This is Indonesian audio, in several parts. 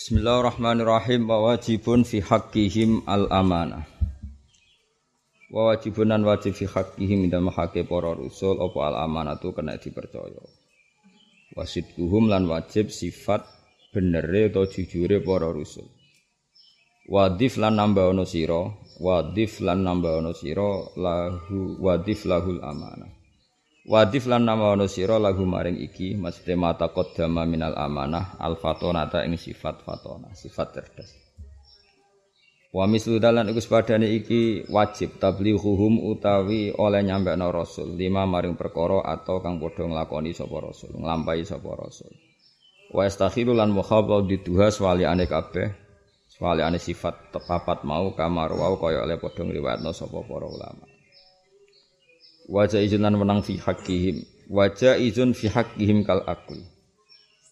Bismillahirrahmanirrahim wa wajibun fi haqqihim al amanah. Wa wajibun nan wajib fi haqqihim dalam haqqe para rusul apa al amanatu kena dipercaya. Wasidquhum lan wajib sifat benere atau jujure para rusul. Wadif lan nambah ono sira, wadif lan nambah ono sira lahu wadif lahul amanah. Wadif lan nama ono sira lagu maring iki maksude mata qaddama minal amanah al fatonata ing sifat fatona sifat cerdas. Wa mislu dalan iku sepadane iki wajib tablighuhum utawi oleh nyampe no rasul lima maring perkara atau kang padha nglakoni sapa rasul nglampahi sapa rasul. Wa istakhiru lan mukhabab diduha swaliane kabeh swaliane sifat tepapat mau kamar wau kaya oleh padha ngriwayatno sapa para ulama wajah izunan menang fi hakihim wajah izun fi hakihim kal akli.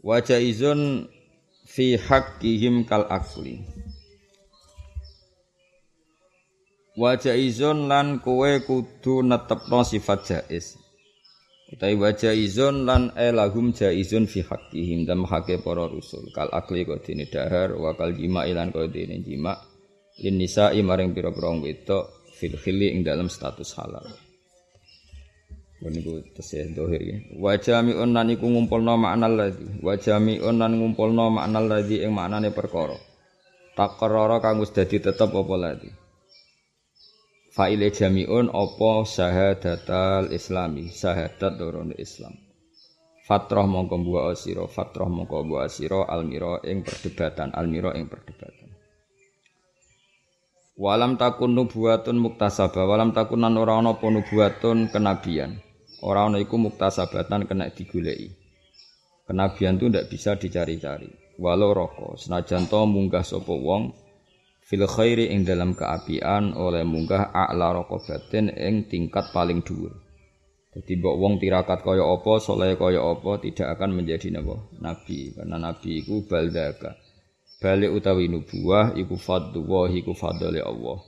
Wajah izun fi hakihim kal akli. Wajah izun lan kowe kudu netepno sifat jais utai wajah izun lan elahum jaizun fi hakihim dan hake para rusul. Kal akli kau dini dahar wa kal jima ilan kau dini jima. Lin nisa maring pira-pira wedok fil khili ing dalam status halal Niku tesih dohir ya. Wa jami'un nan iku ngumpulna makna ladzi. Wa jami'un nan ngumpulna makna ladzi ing maknane perkara. Takarrara kang wis dadi tetep apa ladzi. Fa'ile jami'un apa syahadatal islami, syahadat dorone Islam. Fatrah mongko buah asira, fatrah mongko buah asira almira ing perdebatan, almira ing perdebatan. Walam takun nubuatun muktasabah, walam takun nan ora ana apa nubuatun kenabian. Orang ana iku muktasabatan kena digoleki. Kenabian itu ndak bisa dicari-cari. Walau roko senajan to munggah sapa wong fil khairi ing dalam keapian oleh munggah a'la batin ing tingkat paling dhuwur. Jadi mbok wong tirakat kaya apa, soleh kaya apa tidak akan menjadi napa? Nabi. Karena nabi iku baldaka. Balik utawi nubuah iku fadlu iku fadli Allah.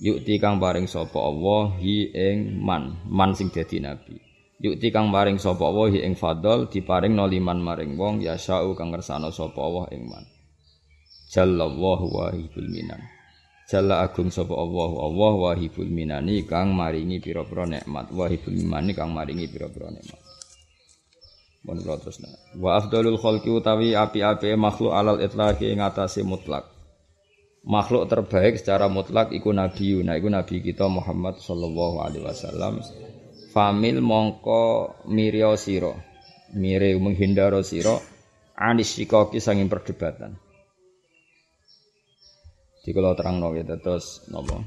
Yukti kang paring sapa Allah hi ing man, man sing dadi nabi. Yukti kang paring sapa hi ing fadl diparing noliman maring wong ya syau kang ngersano sapa Allah ing man. Jallallahu wahibul minan. Jalla agung sapa Allah Allah wahibul minani kang maringi pira-pira nikmat wahibul minani kang maringi pira-pira nikmat. Mun terus Wa afdalul khalqi utawi api-api makhluk alal itlaqi ing atase mutlak makhluk terbaik secara mutlak iku nabi nah iku nabi kita Muhammad sallallahu alaihi wasallam famil mongko mirya sira mire menghindaro sira anis sikoki sanging perdebatan Jadi kalau terang no gitu terus nopo.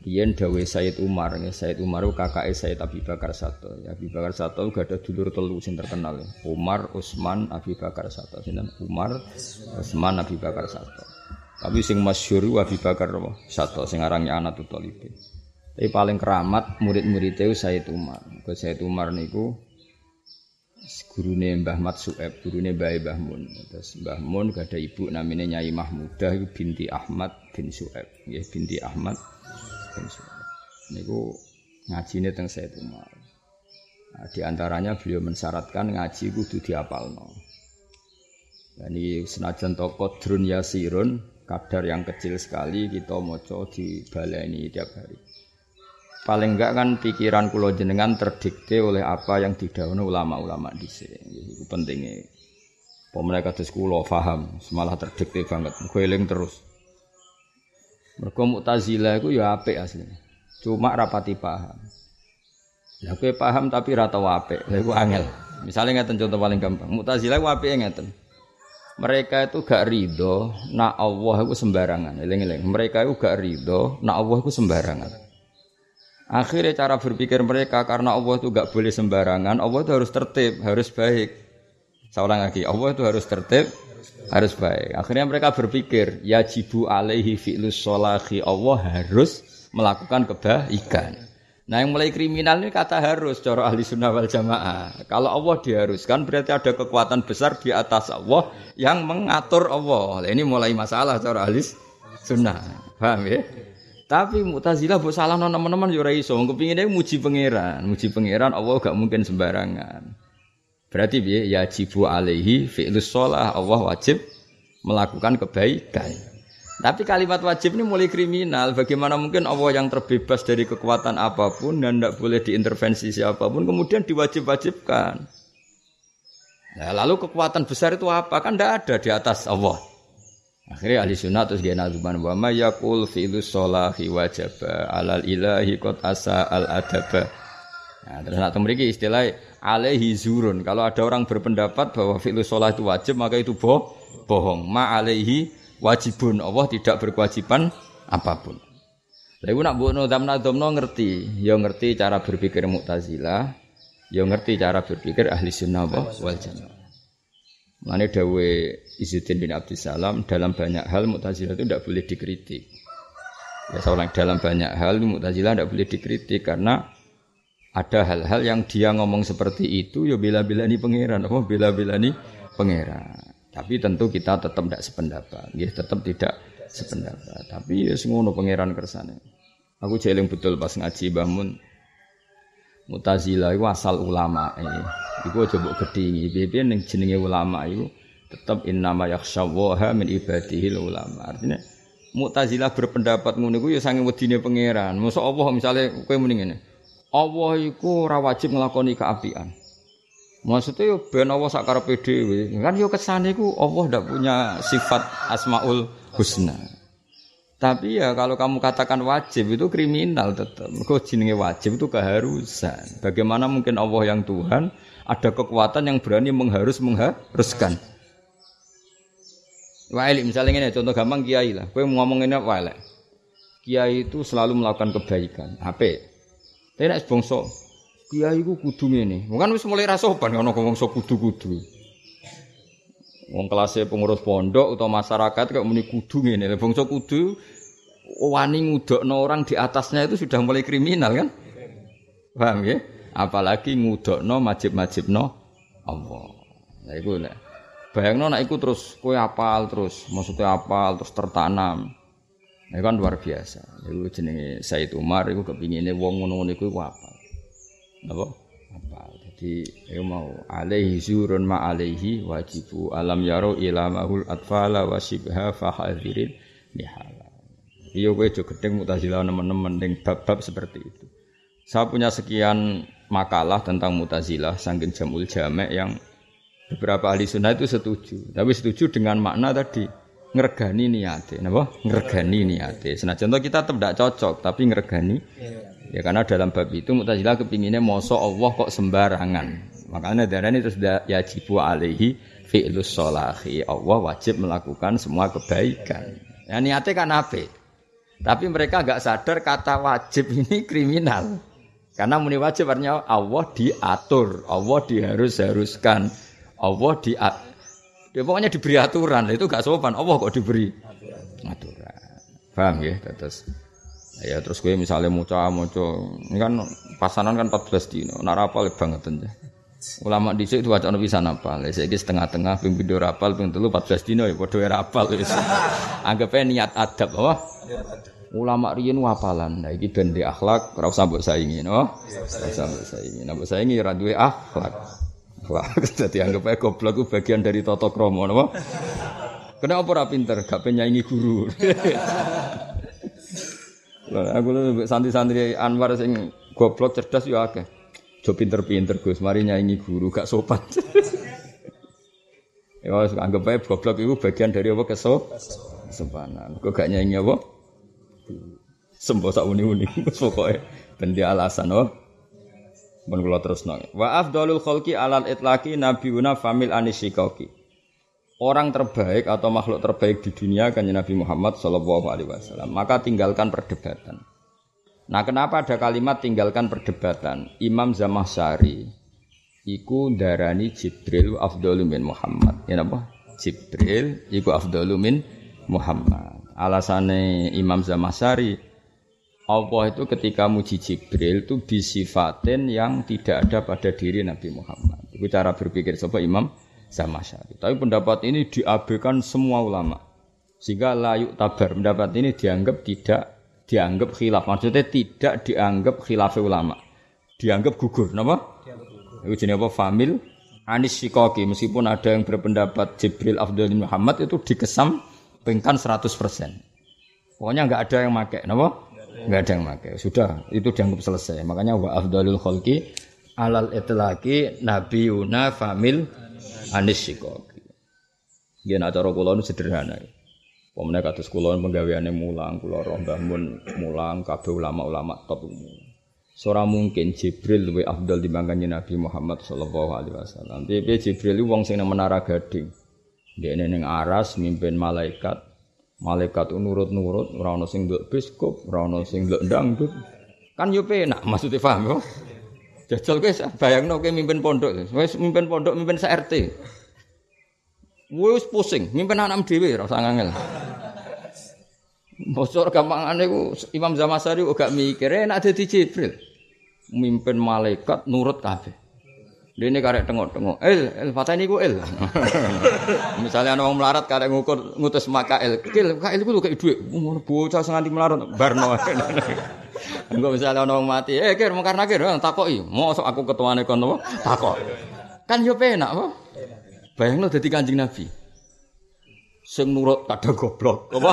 Rian dawe Said Umar, ya Said Umar kakak Said Abi Bakar Sato. Ya, Abi Bakar Sato gak ada dulur telu sing terkenal ya. Umar, Utsman, Abi Bakar Sato. Sinten Umar, Utsman, Abi Bakar Sato. Tapi sing masyhur Abi Bakar? Satu sing arange anak Thalib. Tapi paling keramat murid-muridnya Said Umar. Ke Said Umar niku gurune Mbah Mat Sueb, gurune Mbah Mbah Mun. Terus Mbah Mun gak ada ibu namanya Nyai Mahmudah binti Ahmad bin Sueb. Nggih binti Ahmad bin Sueb. Niku ngajine teng Said Umar. Nah, di antaranya beliau mensyaratkan ngaji kudu diapalno. Ini senajan toko drun yasirun kadar yang kecil sekali kita moco di baleni tiap hari. Paling enggak kan pikiran kulo jenengan terdikte oleh apa yang didahului ulama-ulama di sini. Itu pentingnya. Pemerintah kados kulo faham, semalah terdikte banget, gueling terus. Mereka Mu'tazilah itu ya apik aslinya. Cuma rapati paham. Ya kowe paham tapi rata apik. Lha iku angel. Misalnya ngeten contoh paling gampang. Mu'tazilah ku apike ngeten mereka itu gak ridho nak Allah itu sembarangan. Eling-eling. Mereka itu gak ridho nak Allah itu sembarangan. Akhirnya cara berpikir mereka karena Allah itu gak boleh sembarangan, Allah itu harus tertib, harus baik. Saya lagi, Allah itu harus tertib, harus baik. Akhirnya mereka berpikir, ya jibu alaihi fi'lus sholahi, Allah harus melakukan kebaikan. Nah yang mulai kriminal ini kata harus cara ahli sunnah wal jamaah. Kalau Allah diharuskan berarti ada kekuatan besar di atas Allah yang mengatur Allah. Nah, ini mulai masalah cara ahli sunnah. Paham ya? Tapi Mu'tazilah bu salah nona teman-teman yo ora iso. Kepinginnya muji pangeran, muji pangeran Allah gak mungkin sembarangan. Berarti piye? Ya jibu alaihi fi'lus sholah Allah wajib melakukan kebaikan. Tapi kalimat wajib ini mulai kriminal. Bagaimana mungkin Allah yang terbebas dari kekuatan apa pun dan tidak boleh diintervensi siapa pun kemudian diwajib-wajibkan. Nah, lalu kekuatan besar itu apa? Kan tidak ada di atas Allah. Akhirnya ahli sunnah terus gaya nazuman wa ma yakul fi'lu solahi wajaba alal ilahi kot asa al adaba. Nah, terus nak memiliki istilah alaihi zurun. Kalau ada orang berpendapat bahwa fi'lu sholah itu wajib maka itu boh, bohong. Ma alaihi wajibun Allah tidak berkewajiban apa pun. Lalu nak buat nodam nadomno ngerti, ya ngerti cara berpikir Mu'tazilah, ya ngerti cara berpikir ahli sunnah wal jamaah. Mana dawe Izzuddin bin Abdussalam dalam banyak hal Mu'tazilah itu tidak boleh dikritik. Ya seorang dalam banyak hal Mu'tazilah tidak boleh dikritik karena ada hal-hal yang dia ngomong seperti itu ya bila-bila ini pangeran, apa bila-bila ini pangeran. Tapi tentu kita tetap tidak sependapat, ya tetap tidak sependapat. Tapi ya semua pangeran kersane. Aku jeling betul pas ngaji Bahmun. Mutazila itu asal ulama eh. Iku aja mbok gedhingi. Piye ning jenenge ulama itu tetap innama yakhsyawaha min ibadihi ulama. Artinya Mu'tazilah berpendapat ngono iku ya sange wedine pangeran. Mosok Allah misalnya kowe muni ngene. Allah iku ora wajib nglakoni keapian. Maksudnya yo ben Allah sakarepe dhewe. Kan yo kesane iku Allah ndak punya sifat Asmaul Husna. Tapi ya kalau kamu katakan wajib itu kriminal tetap. Kok jenenge wajib itu keharusan. Bagaimana mungkin Allah yang Tuhan ada kekuatan yang berani mengharus mengharuskan. Wa'ili misalnya ini contoh gampang kiai lah. Kowe ngomong ini apa Kiai itu selalu melakukan kebaikan. Apa? Tapi nek kiai ku kudu ngene. Bukan wis mulai ra sopan ono bangsa kudu-kudu. Wong kelasnya pengurus pondok atau masyarakat kayak muni kudu ngene. Bangsa kudu wani ngudokno orang di atasnya itu sudah mulai kriminal kan? Paham ya? Apalagi ngudokno majib-majibno Allah. Nah iku nek bayangno nek iku terus kowe apal terus, maksudnya apal terus tertanam. Ini kan luar biasa. Itu jenenge Said Umar itu kepinginnya wong ngono-ngono iku apa? Apa? Apa? Jadi ya mau alaihi zurun ma alaihi wajibu alam yaro ilamahul atfala wa shibha fahadirin nihala. Iya gue juga gedeng mutazila teman-teman dengan bab-bab seperti itu. Saya punya sekian makalah tentang mutazilah sangkin jamul jamek yang beberapa ahli sunnah itu setuju. Tapi setuju dengan makna tadi ngergani niate, napa? Ngergani niate. Senajan kita tetap tidak cocok, tapi ngergani Ya karena dalam bab itu Mu'tazilah kepinginnya moso Allah kok sembarangan. Makanya darah ini terus yajibu alaihi fi'lus solahi. Allah wajib melakukan semua kebaikan. Ya niatnya kan apa? Tapi mereka agak sadar kata wajib ini kriminal. Karena muni wajib artinya Allah diatur, Allah diharus-haruskan, Allah di ya pokoknya diberi aturan. Itu gak sopan. Allah kok diberi aturan. Paham ya? Terus Ya terus gue misalnya muca muca ini kan pasanan kan 14 dino, nak rapal banget aja. Ulama di situ wacana bisa napal, saya setengah-tengah ping video rapal ping telu 14 dino ya padha rapal wis. Anggapnya niat adab apa? Ulama riyen wapalan. Nah iki ben di akhlak ora usah mbok saingi, no? Ora usah mbok saingi. Nah mbok saingi ora duwe akhlak. Akhlak dadi anggap ae goblok ku bagian dari tata krama, napa? Kenapa ora pinter, gak penyaingi guru. Aku lu santri-santri Anwar sing goblok cerdas yo akeh. Jo pinter-pinter Gus, mari nyanyi guru gak sopan. ya wis anggap ae goblok iku bagian dari apa keso? Kesopanan. Kok gak nyanyi apa? Sembo sak uni-uni pokoke ben alasan oh. Mun kula terusno. Wa afdalul khalqi alal itlaqi nabiyuna famil anisikaki orang terbaik atau makhluk terbaik di dunia kan Nabi Muhammad Shallallahu Alaihi Wasallam. Maka tinggalkan perdebatan. Nah, kenapa ada kalimat tinggalkan perdebatan? Imam Zamahsari iku darani Jibril afdalu min Muhammad. Ya apa? Jibril iku afdalu min Muhammad. Alasannya Imam Zamahsari Allah itu ketika muji Jibril itu disifatin yang tidak ada pada diri Nabi Muhammad. Itu cara berpikir sobat Imam sama syari. Tapi pendapat ini diabaikan semua ulama. Sehingga layuk tabar pendapat ini dianggap tidak dianggap khilaf. Maksudnya tidak dianggap khilaf ulama. Dianggap gugur, napa? Itu jenis apa? Famil Anis Shikoki meskipun ada yang berpendapat Jibril Abdul Muhammad itu dikesampingkan 100%. Pokoknya nggak ada yang make, napa? Nggak ada yang make. Sudah, itu dianggap selesai. Makanya wa afdalul khalqi alal itlaqi nabiyuna famil anis Shikoki. Nggih nak cara kula sederhana. Pemene kados kula penggaweane mulang, kula roh Mbah Mun mulang, kabeh ulama-ulama top umum. Seorang mungkin Jibril lebih afdal dibandingkan Nabi Muhammad Shallallahu Alaihi Wasallam. Tapi Jibril wong sing menara gading. Dia neng aras mimpin malaikat. Malaikat nurut-nurut, ora sing nduk biskop, ora sing dangdut. Kan yo penak, maksudnya paham yo. Jajal kowe bayangno kowe mimpin pondok, wis mimpin pondok, mimpin RT. Wis pusing, mimpin anak dhewe ora usah ngangel. Bocor gampangane ku Imam Zamasari gak mikir enak dadi Jibril mimpin malaikat nurut kabeh. Dene karek tengok-tengok, el, el fatani ku el. Misalnya ana melarat karek ngukur ngutus makael, kil kael ku kaya dhuwit. Bocah sing melarat barno. Engko misalnya ana wong mati, eh kir mungkar nakir takoki, mosok aku ketuane kon apa? Takok. Kan yo penak apa? Bayangno dadi Kanjeng Nabi. Sing nurut kadang goblok, apa?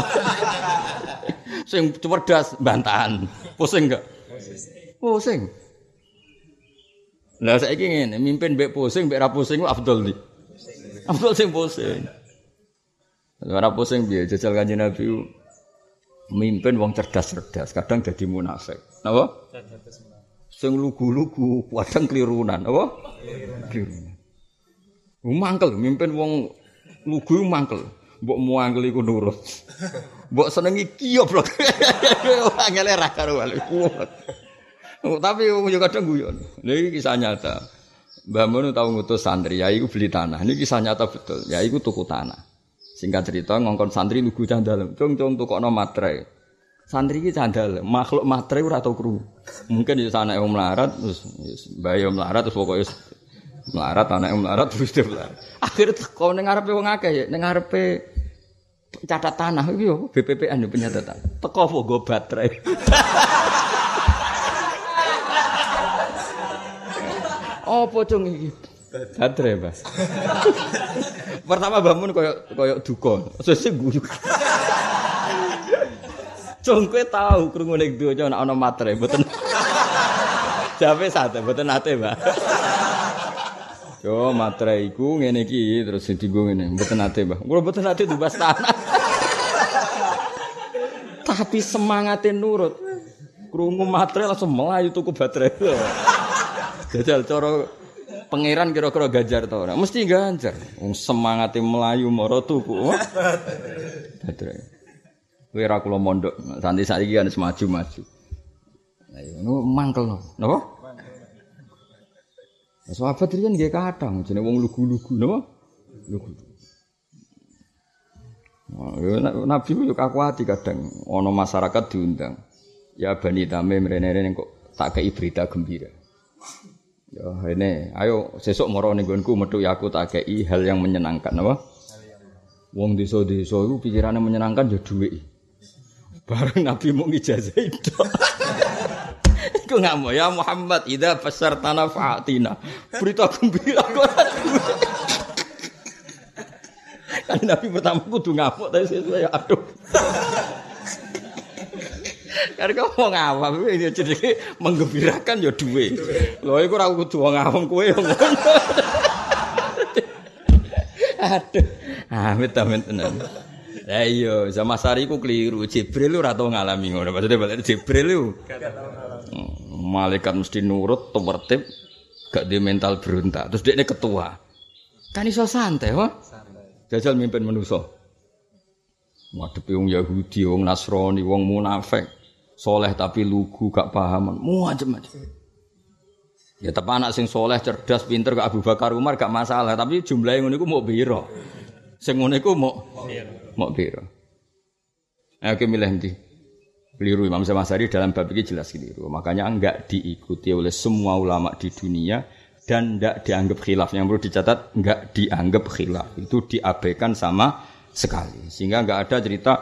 Sing cerdas bantahan. Pusing enggak? Pusing. Lah saiki ngene, mimpin mbek pusing mbek ra pusing afdol di. Afdol sing pusing. Ora pusing piye jajal kanjeng Nabi mimpin wong cerdas-cerdas, kadang jadi munafik. Napa? Sing lugu-lugu, kadang kelirunan, apa? Kelirunan. Mangkel mimpin wong lugu mangkel. Mbok muangkel iku nurut. Mbok senengi kiyoblok. Angel ra Oh, tapi yo kadang guyon. Ini kisah nyata. Mbah Mun tahu ngutus santri, ya iku beli tanah. Ini kisah nyata betul. Ya iku tuku tanah. Singkat cerita ngongkon santri lugu candal. Cung cung tukokno materai. Santri iki candal, makhluk materai ora tau krungu. Mungkin sana yang melarat terus bayi melarat terus pokoknya melarat yang melarat terus dia melarat. Akhirnya kau ning ngarepe wong akeh ya, ning ngarepe catat tanah iki yo BPPN yo penyatatan. Teko apa go baterai. Apa cung? Badre, Mas. Pertama bangun koyo koyo duka. Sesuk guyu. Cung kowe tau krungu ning donya ana ana matre, mboten. Jape sate, mboten nate, Mbak. Yo matre iku ngene iki terus dienggo ngene, mboten nate, Mbak. Kula mboten nate dibas tanah. Tapi semangatin nurut. Krungu matre langsung melayu tuku baterai. Jajal cara pangeran kira-kira ganjar ta ora? Mesti ganjar. Wong semangate melayu mara tuku. Badre. Kowe ora kula mondok, santi saiki kan maju-maju. Lah yo ngono mangkel no. Napa? Sahabat riyen nggih kadang jenenge wong lugu-lugu napa? Lugu. Nabi yo kakuati kadang ana masyarakat diundang. Ya Bani Tamim rene-rene kok tak kei berita gembira. Ya ini, ayo sesuk moro ning nggonku metu ya aku tak kei hal yang menyenangkan apa? Wong desa-desa iku pikirane menyenangkan ya dhuwit. Bareng Nabi mau ijazah itu. Iku ngamuk ya Muhammad idza tanah fatina. Berita gembira kok Kan Nabi pertama kudu ngamuk tapi sesuai aduh. Karena kau mau ngawam, ini jadi menggembirakan ya duwe. Lo iku ora kudu wong awam kowe ngono. Aduh, amit amit tenan. Lah iya, sama sari ku keliru. Jibril ora tau ngalami ngono. Maksudnya balik Jibril lu. Hmm, malaikat mesti nurut, tertib, gak di mental berontak. Terus dia ini ketua. Kan iso santai, wah. Jajal mimpin manusa. Waduh, wong Yahudi, wong Nasrani, wong munafik soleh tapi lugu gak paham. Macam-macam ya tapi anak sing soleh cerdas pinter gak Abu Bakar Umar gak masalah. Tapi jumlahnya ngono iku mau biro. Sing ngono iku mau mau biro. Ayo kita milih nanti keliru Imam Zamasari dalam bab ini jelas keliru. Makanya enggak diikuti oleh semua ulama di dunia dan enggak dianggap khilaf. Yang perlu dicatat enggak dianggap khilaf. Itu diabaikan sama sekali. Sehingga enggak ada cerita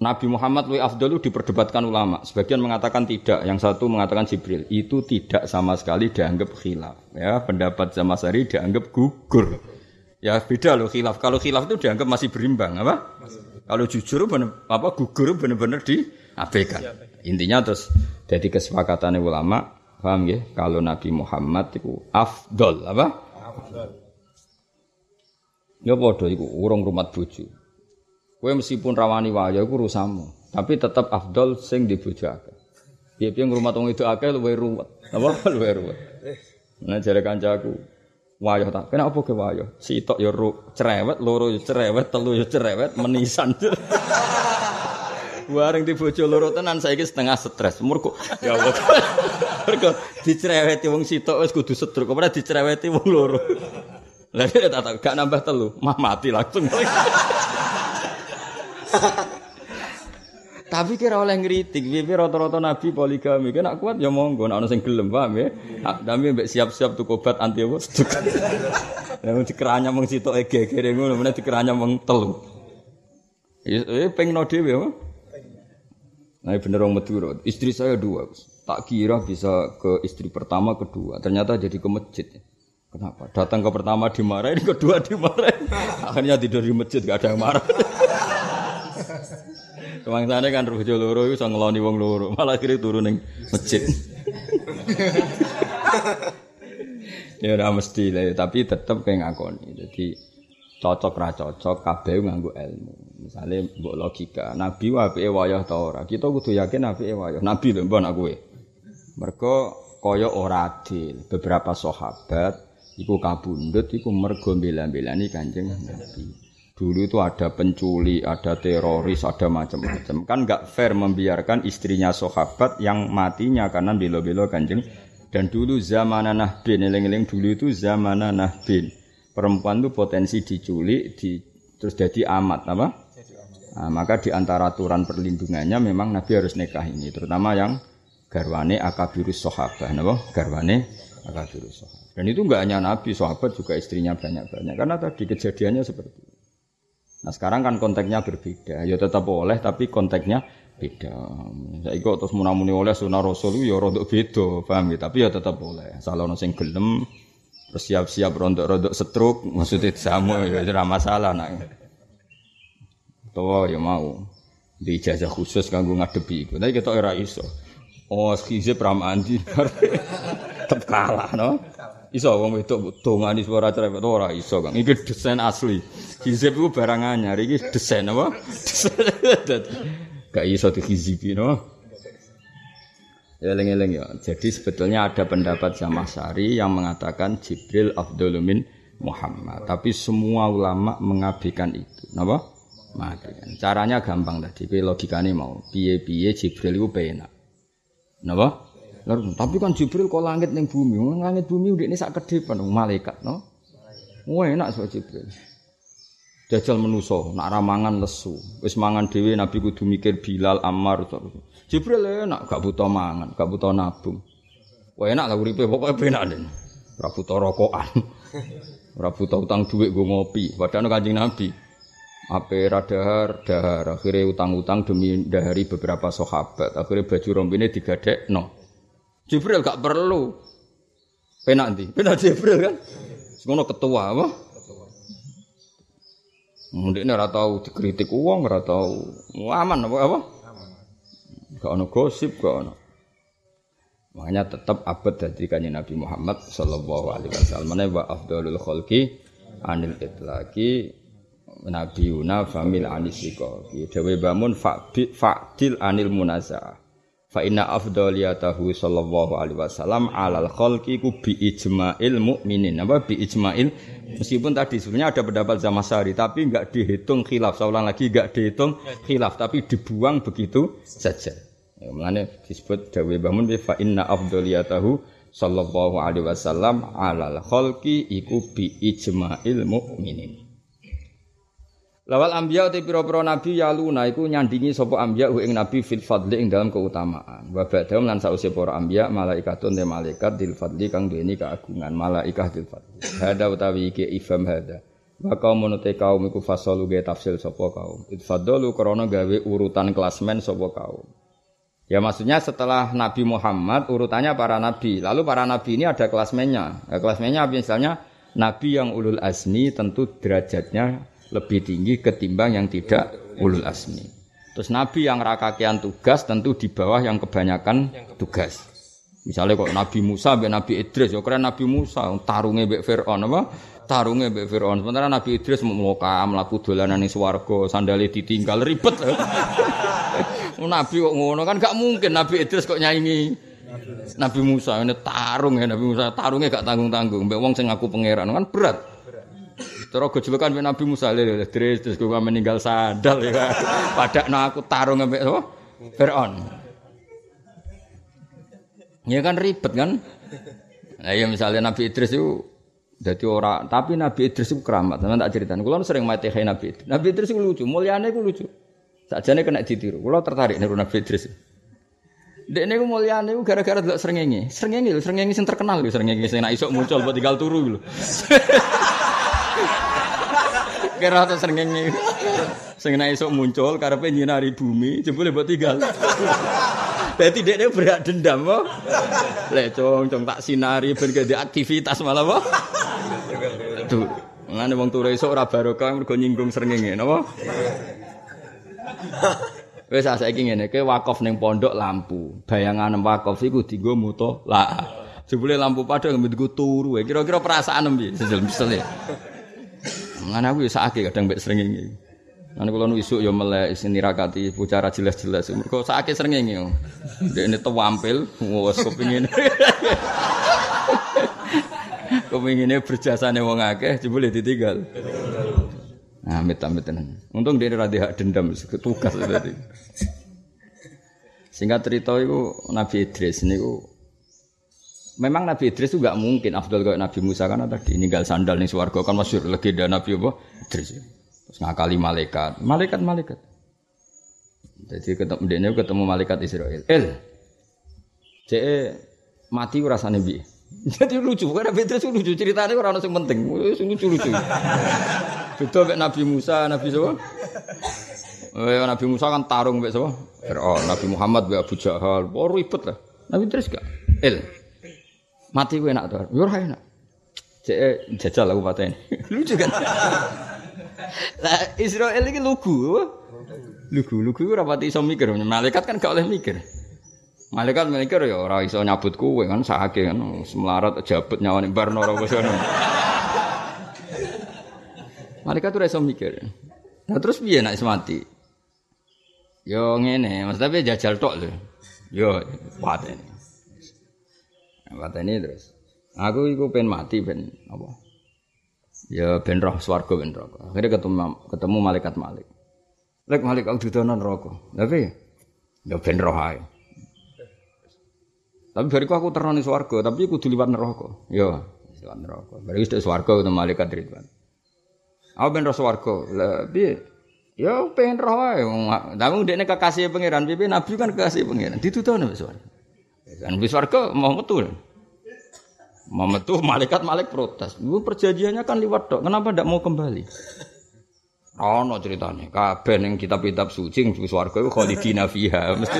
Nabi Muhammad lu afdalu diperdebatkan ulama. Sebagian mengatakan tidak, yang satu mengatakan Jibril. Itu tidak sama sekali dianggap khilaf. Ya, pendapat Zamasari dianggap gugur. Ya beda loh khilaf. Kalau khilaf itu dianggap masih berimbang, apa? Kalau jujur bener, apa gugur benar-benar diabaikan. Intinya terus jadi kesepakatan ulama, paham ya? Kalau Nabi Muhammad itu afdol, apa? Afdol. Ya padha iku urung rumat bojo. Kowe meskipun rawani wayo iku urusanmu, tapi tetap afdol sing di bojo akeh. Piye-piye ngrumat wong itu akeh luwih ruwet. Apa luwih ruwet. Nah jare kancaku, wayo ta. Kena apa ke wayo? Sitok ya ru cerewet, loro ya cerewet, telu ya cerewet, menisan. Bareng di bojo loro tenan saiki setengah stres. Mergo ya Allah. Mergo dicereweti wong sitok wis kudu sedruk, ora dicereweti wong loro. Lah tak gak nambah telu, mah mati langsung. Tapi kira oleh ngeritik, piye rata-rata nabi poligami, kan kuat ya monggo, nek ana sing gelem paham ya. Tapi mbek siap-siap tuku obat anti apa? Ya mung dikeranya mung sitok egegere ngono, meneh dikeranya mung telu. Eh pengno dhewe apa? Nah bener wong Madura, istri saya dua, tak kira bisa ke istri pertama, kedua, ternyata jadi ke masjid. Kenapa? Datang ke pertama dimarahin, kedua dimarahin. Akhirnya tidur di masjid, gak ada yang marah. sana kan bojo loro iku iso ngeloni wong loro, malah kiri turun ning masjid. ya ora mesti lah, tapi tetep kayak ngakoni. Jadi cocok ra cocok kabeh nganggo ilmu. Misale mbok logika, nabi apike wayah ta ora? Kita kudu yakin apike wayah. Nabi lho mbon aku kowe. Mergo kaya ora adil. Beberapa sahabat iku kabundut iku mergo bela-belani Kanjeng Nabi. Dulu itu ada penculi, ada teroris, ada macam-macam. Kan nggak fair membiarkan istrinya sahabat yang matinya karena belo-belo kanjeng. Dan dulu zaman nahbin, eling-eling dulu itu zaman nahbin. Perempuan itu potensi diculik, di, terus jadi amat, apa? Nah, maka di antara aturan perlindungannya memang Nabi harus nikah ini, terutama yang garwane akabirus sahabat, apa? Garwane akabirus sahabat. Dan itu enggak hanya Nabi, sahabat juga istrinya banyak-banyak. Karena tadi kejadiannya seperti itu. Nah sekarang kan konteksnya berbeda. Ya tetap boleh tapi konteksnya beda. Saya ikut terus munamuni oleh sunnah rasul ya rontok beda, paham ya? Tapi ya tetap boleh. Salah ono sing gelem siap-siap rontok-rontok setruk, maksudnya sama ya tidak masalah nak. Tuh ya mau di ijazah khusus kanggo ngadepi iku. Tapi kita ora iso. Oh, skize pramandi. Tetep kalah no. Iso wong wedok dongani suara cerewet ora iso, Kang. Iki desain asli. Hizib iku barang anyar, iki desain apa? Gak iso dihizibi no. Eling-eling ya. Jadi sebetulnya ada pendapat Zamasari yang mengatakan Jibril Abdulumin Muhammad. Tapi semua ulama mengabaikan itu. Napa? Mengabaikan. Caranya gampang tadi. Logikanya mau. Piye-piye Jibril itu penak. Napa? Lalu, tapi kan Jibril kok langit ning bumi, langit bumi udah ini sak ke depan malaikat, no? Wah enak so Jibril. Jajal menuso, nak ramangan lesu. Wis mangan dewi Nabi kudu mikir Bilal, Ammar. Jibril enak, gak butuh mangan, gak butuh nabung. Wah enak lah uripe pokoknya benak nih. Ora butuh rokokan. Ora butuh utang duit gue ngopi. Padahal kanjeng Nabi. Ape radahar, dahar. Akhirnya utang-utang demi dahari beberapa sahabat. Akhirnya baju rombine digadek, no. Jibril gak perlu. Penak nanti, penak Jibril kan. Semono ketua apa? Mungkin ini tahu dikritik uang, ora tahu aman apa apa? Gak ono gosip, gak ono. Makanya tetap abad dari kanjeng Nabi Muhammad Sallallahu Alaihi Wasallam. Mana wa afdalul khalqi anil itlaqi Nabi Yuna famil anisiko. Dewi bangun fa'dil anil munazah. Fa inna afdaliyatahu sallallahu alaihi wasallam alal khalqi ku bi ijma'il mukminin. Apa bi ijma'il meskipun tadi sebenarnya ada pendapat Zamasari tapi enggak dihitung khilaf. Saya ulang lagi enggak dihitung khilaf tapi dibuang begitu saja. Ya, Mengenai disebut dawe bangun fa inna afdaliyatahu sallallahu alaihi wasallam alal khalqi iku bi ijma'il mukminin. Lawal ambiya te pira-pira nabi yaluna iku nyandingi sapa ambiya ing nabi fil fadli ing dalam keutamaan. Wa ba'dahum lan sause para ambiya malaikatun te malaikat dil fadli kang duweni keagungan malaikah dil fadli. Hada utawi iki ifam hada. Wa kaum te kaum iku fasalu ge tafsil sapa kaum. Itfadalu krana gawe urutan klasmen sapa kaum. Ya maksudnya setelah Nabi Muhammad urutannya para nabi. Lalu para nabi ini ada klasmennya. Ya, klasmennya misalnya nabi yang ulul asmi tentu derajatnya lebih tinggi ketimbang yang tidak ulul asmi. Terus nabi yang rakakian tugas tentu di bawah yang kebanyakan tugas. Misalnya kok Nabi Musa, Nabi Idris, ya keren Nabi Musa, tarungnya Mbak Fir'aun apa? tarunge mbek Firaun. Sementara Nabi Idris mau mlaku dolanan ning swarga, sandale ditinggal ribet. Nabi kok ngono kan gak mungkin Nabi Idris kok nyanyi Nabi Musa ini tarung ya Nabi Musa tarungnya gak tanggung tanggung mbak wong sing ngaku pangeran kan berat terus gejolokan mbak Nabi Musa lele terus terus gue meninggal sadar ya pada nah aku tarung mbak oh Fir'aun ya kan ribet kan nah ya misalnya Nabi Idris itu jadi orang, tapi Nabi Idris itu keramat. Sama tak cerita. Kulo sering mati kayak Nabi Idris. Nabi Idris itu lucu, mulianya itu lucu. Sajane kena ditiru. Kulo tertarik niru Nabi Idris. Dek niku mulyane iku gara-gara delok srengenge. Srengenge lho, srengenge sing terkenal lho, srengenge sing nek isuk muncul buat tinggal turu lho. Kira to srengenge. Sing nek isuk muncul karepe nyinari bumi, jebule buat tinggal. Dadi dekne berak dendam apa? Lek cong tak sinari ben aktivitas malah apa? Aduh, ngene wong turu esuk ora barokah mergo nyinggung srengenge, napa? Wis saiki ngene, ke wakaf ning pondok lampu. Bayangan wakaf iku dienggo muto lah. Jebule lampu padha nggo turu. Kira-kira perasaan piye? Sesel-sesel. Ngene aku ya sakake kadang mbek srengenge. Nanti kalau isuk ya melek sini rakati bicara jelas-jelas. Mereka sakit sering ini. Dia ini wampil, wes kepingin. Berjasa nih wong akeh, boleh ditinggal. Nah, amit amit tenan. Untung dia rada hak dendam, tugas tadi. Singkat cerita itu Nabi Idris ini Memang Nabi Idris itu gak mungkin Abdul kayak Nabi Musa karena tadi ninggal sandal nih suwargo kan masyur legenda Nabi apa Idris. Terus ngakali malaikat, malaikat malaikat. Jadi ketemu dia ketemu malaikat Israel. El, cek mati rasanya bi. Jadi lucu, karena Petrus lucu ceritanya orang yang penting, lucu lucu. Betul kayak Nabi Musa, Nabi siapa? Eh, Nabi Musa kan tarung kayak siapa? Fir'aun, Nabi Muhammad kayak Abu Jahal, oh ribet lah. Nabi Idris gak? El, mati gue enak tuh, yur enak. Cek jajal aku ini, lucu kan? Lah Israel ini lugu. Lugu, lugu ora pati iso mikir. Malaikat kan gak oleh mikir. Malaikat mikir ya ora iso nyabut kowe kan sakake kan semelarat jabut nyawane barno ora wis Malaikat ora iso mikir. Nah terus piye nek mati? Yo ngene, Mas tapi jajal tok lho. Yo pateni. Pateni terus. Aku iku pengen mati ben apa? Ya ben roh swarga ben neraka. Akhire ketemu ketemu malaikat Malik. Lek Malik aku didono neraka. Tapi ya ben roh ae. Tapi bariku aku terno ning swarga, tapi kudu liwat neraka. Ya, liwat neraka. Bariku wis swarga ketemu malaikat Ridwan. Aku ben roh swarga. Lah piye? Ya pengen roh ae. Tapi ndekne kekasih pangeran, piye nabi kan kekasih pangeran. Ditutono wis swarga. Kan wis swarga mau metu. Muhammad tuh malaikat malaikat protes. Lu perjanjiannya kan liwat dok. Kenapa tidak mau kembali? Oh no ceritanya. Kabeh yang kitab-kitab suci yang swarga itu khalidina fiha. Mesti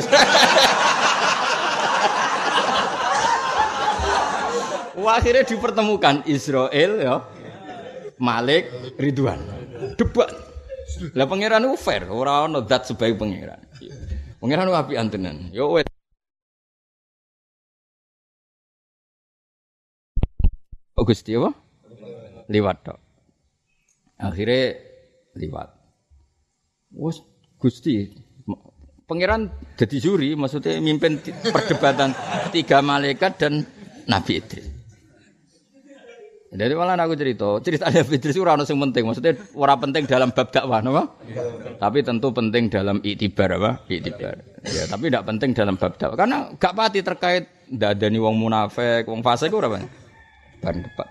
Wah, akhirnya dipertemukan Israel ya. Malik Ridwan. Debat. Lah pangeran itu fair, ora ono dat sebagai pangeran. Pangeran itu api antenan. Yo wes. Oh Gusti apa? Liwat tok. Akhirnya liwat. Wes Gusti Pangeran jadi juri, maksudnya mimpin perdebatan tiga malaikat dan Nabi Idris. Jadi malah aku cerita, cerita Nabi Idris itu orang yang penting, maksudnya orang penting dalam bab dakwah, apa? Tapi tentu penting dalam itibar, apa? Itibar. Ya, tapi tidak penting dalam bab dakwah, karena gak pati terkait tidak ada nih wong munafik, wong fasik itu apa? Ban depan.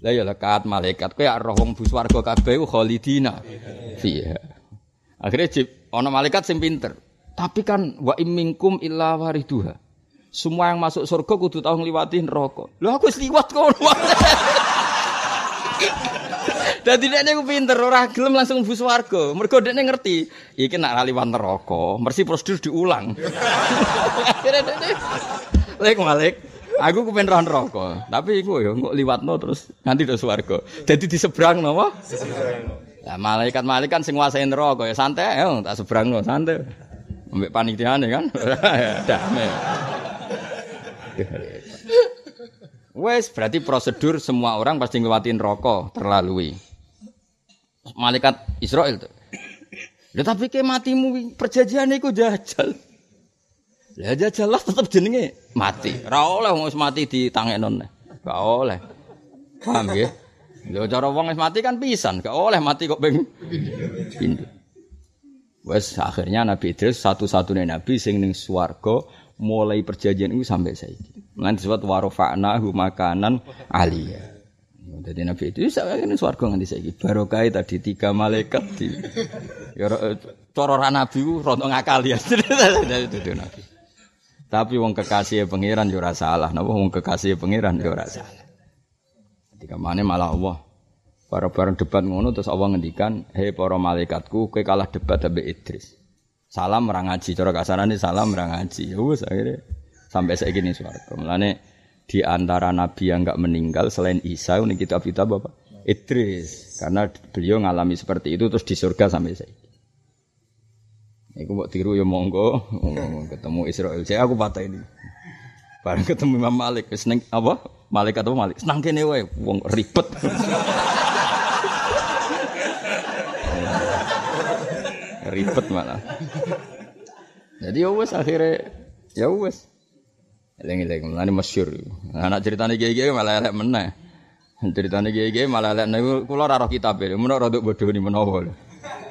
Lah ya lekat malaikat kowe roh wong bus warga kabeh khalidina fiha. Akhirnya jip ana malaikat sing pinter. Tapi kan wa imminkum illa wariduha. Semua yang masuk surga kudu tau ngliwati neraka. Lho aku wis liwat kono. Dadi dekne ku pinter ora gelem langsung mlebu swarga. Mergo dekne ngerti, iki nak liwat neraka, mesti prosedur diulang. Akhire dekne Lek aku kepen roh neraka, tapi iku ya kok liwatno terus nganti do swarga. Dadi di seberang napa? Lah malaikat-malaikat sing nguasai neraka ya santai, ya, tak seberangno santai. Ambek panitiane kan. Damai. Wes berarti prosedur semua orang pasti ngelewatin rokok terlalui. Malaikat Israel tuh. Ya tapi ke matimu perjanjian itu jajal. Ya jajal lah tetap jenenge mati. Ra oleh wong mati di tangenon. Gak oleh. Paham ya? Lho cara wong wis mati kan pisan, gak oleh mati kok ping. Wes akhirnya Nabi Idris satu-satunya nabi sing ning swarga mulai perjanjian itu sampai saiki. Lan disebut warofa'na makanan aliyah. Jadi Nabi itu saya ini swarga nganti saiki. Barokah tadi tiga malaikat di ya cara nabi ku rontok ngakal ya. Itu Nabi. Tapi wong kekasih pangeran yo salah. Napa wong kekasih pangeran yo salah. Ketika mana malah Allah para bareng debat ngono terus Allah ngendikan, "Hei para malaikatku, kowe kalah debat ambek Idris." Salam orang ngaji, cara kasarane salam orang ngaji. Ya wis akhirnya sampai saya gini swarga. Mulane di antara nabi yang enggak meninggal selain Isa ini kitab kita Bapak Idris karena beliau ngalami seperti itu terus di surga sampai saya. Iku mau tiru ya monggo, ketemu Israel. Saya aku patah ini. Bareng ketemu Imam Malik, seneng apa? Malik atau Malik? Senang kene wae, wong ribet. ribet malah. Jadi ya wes akhirnya ya wes. Eling-eling mulane masyhur. Anak ceritane kiai-kiai malah elek meneh. Ceritane kiai-kiai malah elek niku kula ora roh kitab e. Mun ora bodho ni menawa.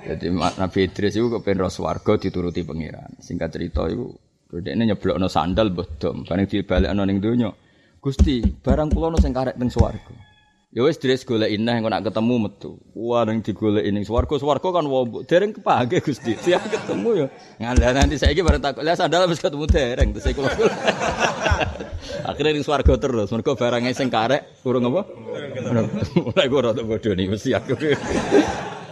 Jadi Nabi Idris itu kepen ro swarga dituruti pangeran. Singkat cerita itu dhekne nyeblokno sandal bodom, bareng dibalekno ning donya. Gusti, barang kula ono sing karek teng swarga. Ya wis dres golek ineh engko nak ketemu metu. Wah ning digolek ning swarga, swarga kan wombok dereng kepake Gusti. Siap ketemu ya. Ngandha nanti saiki bareng takut. Lah sandal wis ketemu dereng terus kula. Akhirnya ning swarga terus. Mergo barange sing karek urung apa? Mulai kok rada bodho nih mesti aku.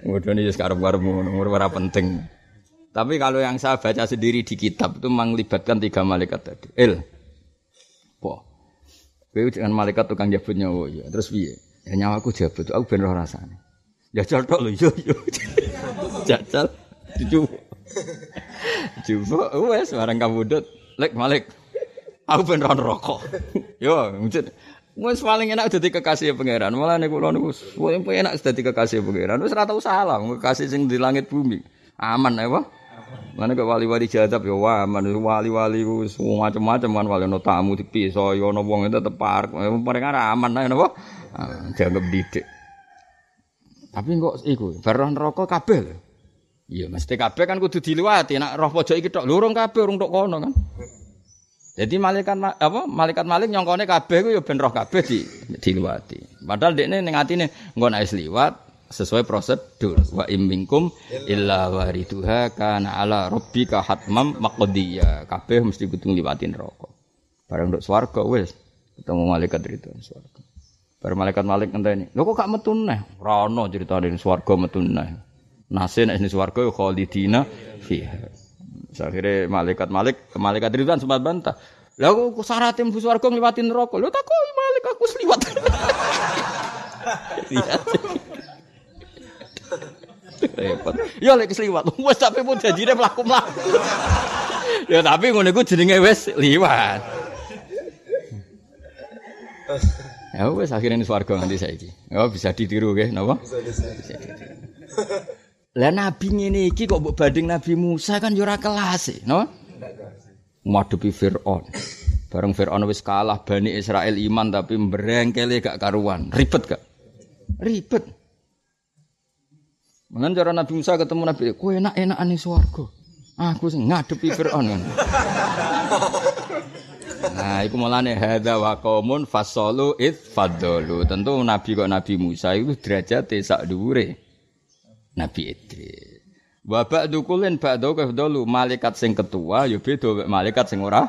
Bodho nih sekarang-karep ngono ora penting. Tapi kalau yang saya baca sendiri di kitab itu melibatkan tiga malaikat tadi. Il. Po. Kowe dengan malaikat tukang jabut nyawa ya. Terus piye? Ya nyawaku jabut, aku ben roh rasane. Jajal tok lho yo yo. Jajal dicu. Coba wes barang kabudut. Lek Malik. Aku ben rokok. Yo, mungkin Wes paling enak dadi kekasih pangeran. Malah nek kula niku paling enak dadi kekasih pangeran. Wis ora tau salah kekasih sing di langit bumi. Aman ya, Pak? Mana ke wali-wali jadab ya wah, mana wali-wali ku macam-macam kan wali no tamu di pisau, yo no wong itu tepar, mereka aman lah, nopo, dianggap didik. Tapi kok iku, baron rokok kabel. Iya, mesti kabel kan kudu diliwati. Nak roh pojok iki tok lurung kabeh urung tok kono kan. Jadi malaikat apa malaikat malik nyongkone kabeh ku ya ben roh kabeh di diliwati. Padahal dekne ning atine engko nek liwat sesuai prosedur. Wa imminkum illa wariduha kana ala rabbika hatmam maqdiya kabeh mesti kudu liwatin neraka. Bareng nduk swarga wis. Ketemu malaikat itu swarga. Bareng malaikat malik ngenteni lho kok gak metu neh? Ora ono critane swarga metu neh. Nase nek swarga ya khalidina fiha akhirnya malaikat malik malaikat Ridwan sempat bantah lah kok syaratnya mlebu swarga ngliwatin neraka lho tak kok malik aku sliwat Repot. Ya lek kesliwat. Wes tapi pun janjine mlaku-mlaku. ya tapi ngono iku jenenge wis liwat. Ya wes akhirnya ini swarga nganti saiki. Oh bisa ditiru nggih napa? Bisa ditiru. Lah nabi ngene iki kok mbok banding Nabi Musa kan yo ora kelas e, no? Ngadepi Firaun. Bareng Firaun wis kalah Bani Israel iman tapi mbrengkele gak karuan. Ribet gak? Ribet. Mengen cara Nabi Musa ketemu Nabi, "Kowe enak-enakan ning swarga." Aku sing ngadepi Firaun. Nah, iku mulane hadza wa qaumun fasalu id fadalu. Tentu nabi kok Nabi Musa itu derajate sak dhuwure Nabi Idris. Wa ba'du kullin ba'du kafdalu malaikat sing ketua ya beda malaikat sing ora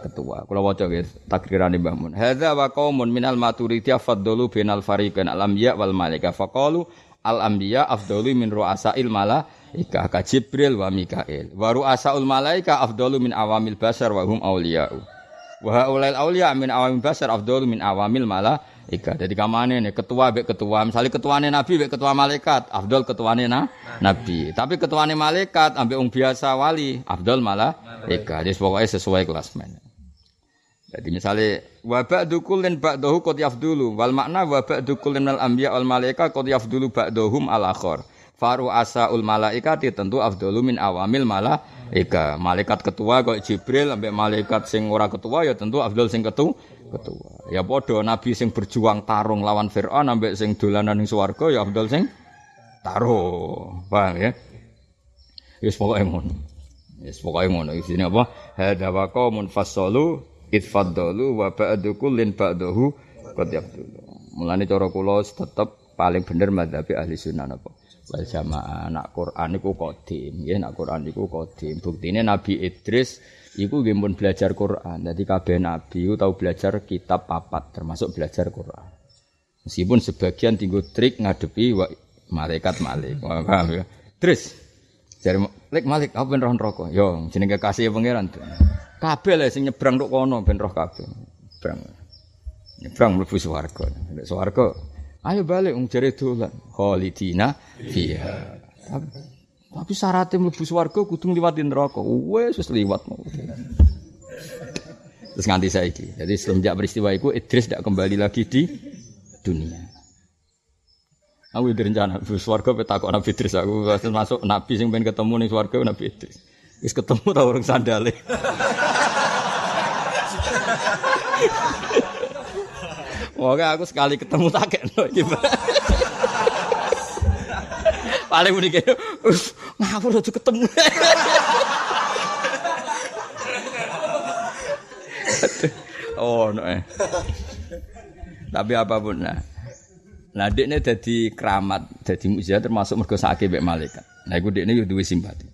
ketua. Kula waca nggih takrirane Mbah Mun. Hadza wa qaumun minal maturidiyah faddalu bainal fariqain al anbiya wal malaika faqalu al anbiya afdalu min ru'asail malaika ka Jibril wa Mikail. Wa ru'asaul malaika afdalu min awamil basar wa hum auliya'u. Wa haulail auliya min awamil basar afdalu min awamil malaika. Jadi kamane nih ketua be ketua, misalnya ketuane nabi be ketua malaikat, afdal ketuane na nabi. Tapi ketuane malaikat ambek wong biasa wali, afdal malaika. Jadi pokoknya sesuai kelas men. Jadi misalnya wa ba'du kullin ba'dahu qad yafdulu wal makna wa ba'du kullin al anbiya wal malaika qad yafdulu ba'dahum al akhar. Faru asaul malaikati tentu afdalu min awamil malaika. Malaikat ketua kok Jibril ambek malaikat sing ora ketua ya tentu afdal sing ketu ketua. Ya padha nabi sing berjuang tarung lawan Firaun ambek sing dolanan ning swarga ya afdal sing taruh. Paham ya? Wis pokoke ngono. Wis pokoke ngono. Isine apa? Hadza wa qaumun fassalu itfaddalu wa ba'du kullin ba'dahu qad yaqtulu. Mulane cara kula tetep paling bener madzhab ahli sunnah apa? Wal jamaah nak Quran iku qadim, nggih nak Quran iku qadim. Buktine Nabi Idris iku nggih pun belajar Quran. Dadi kabeh nabi tau belajar kitab papat termasuk belajar Quran. Meskipun sebagian tinggu trik ngadepi wa, malaikat malik. Paham ya? Terus Jare Lek Malik apa ben roh neraka? Yo jenenge kekasih pangeran. Kabeh le sing nyebrang tok kono ben roh kabeh. Nyebrang. Nyebrang mlebu swarga. Nek swarga ayo balik wong jare dolan. Khalidina fiha. Tapi, tapi syaratnya mlebu swarga kudu ngliwati neraka. Wes wis liwat. Terus nganti saiki. Jadi semenjak peristiwa itu Idris tidak kembali lagi di dunia. Aku udah rencana, swarga petakok Nabi Idris aku masuk Nabi sing pengen ketemu nih swarga Nabi Idris. Wis ketemu tau orang sandale. Wah, aku sekali ketemu tak kena Paling muni kene, ngawur aja ketemu. oh, no. Eh. Tapi apa pun nah. Nah, ini jadi keramat, jadi mujizat termasuk mergo sakit mbek malaikat. Nah, iku dekne yo duwe simpati.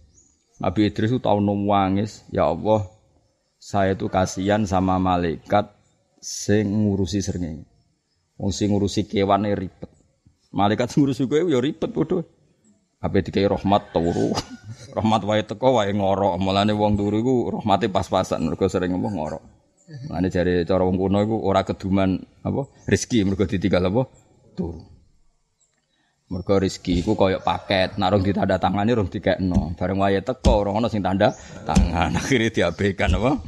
Nabi Idris itu tahu nangis, ya Allah, saya itu kasihan sama malaikat sing ngurusi srengenge. Wong sing ngurusi kewane ribet. Malaikat sing ngurusi kowe ya ribet padha. Apa dikai rahmat turu. rahmat wae teko wae ngorok. Mulane wong turu iku rahmate pas-pasan mergo sering ngomong ngorok. Mulane jare cara wong kuno iku ora keduman apa rezeki mergo ditinggal apa turu. Mergo rezeki iku koyo paket, nek rong ditanda tangani rong dikekno. Bareng wae teko ora ono sing tanda tangan. Akhire diabaikan apa?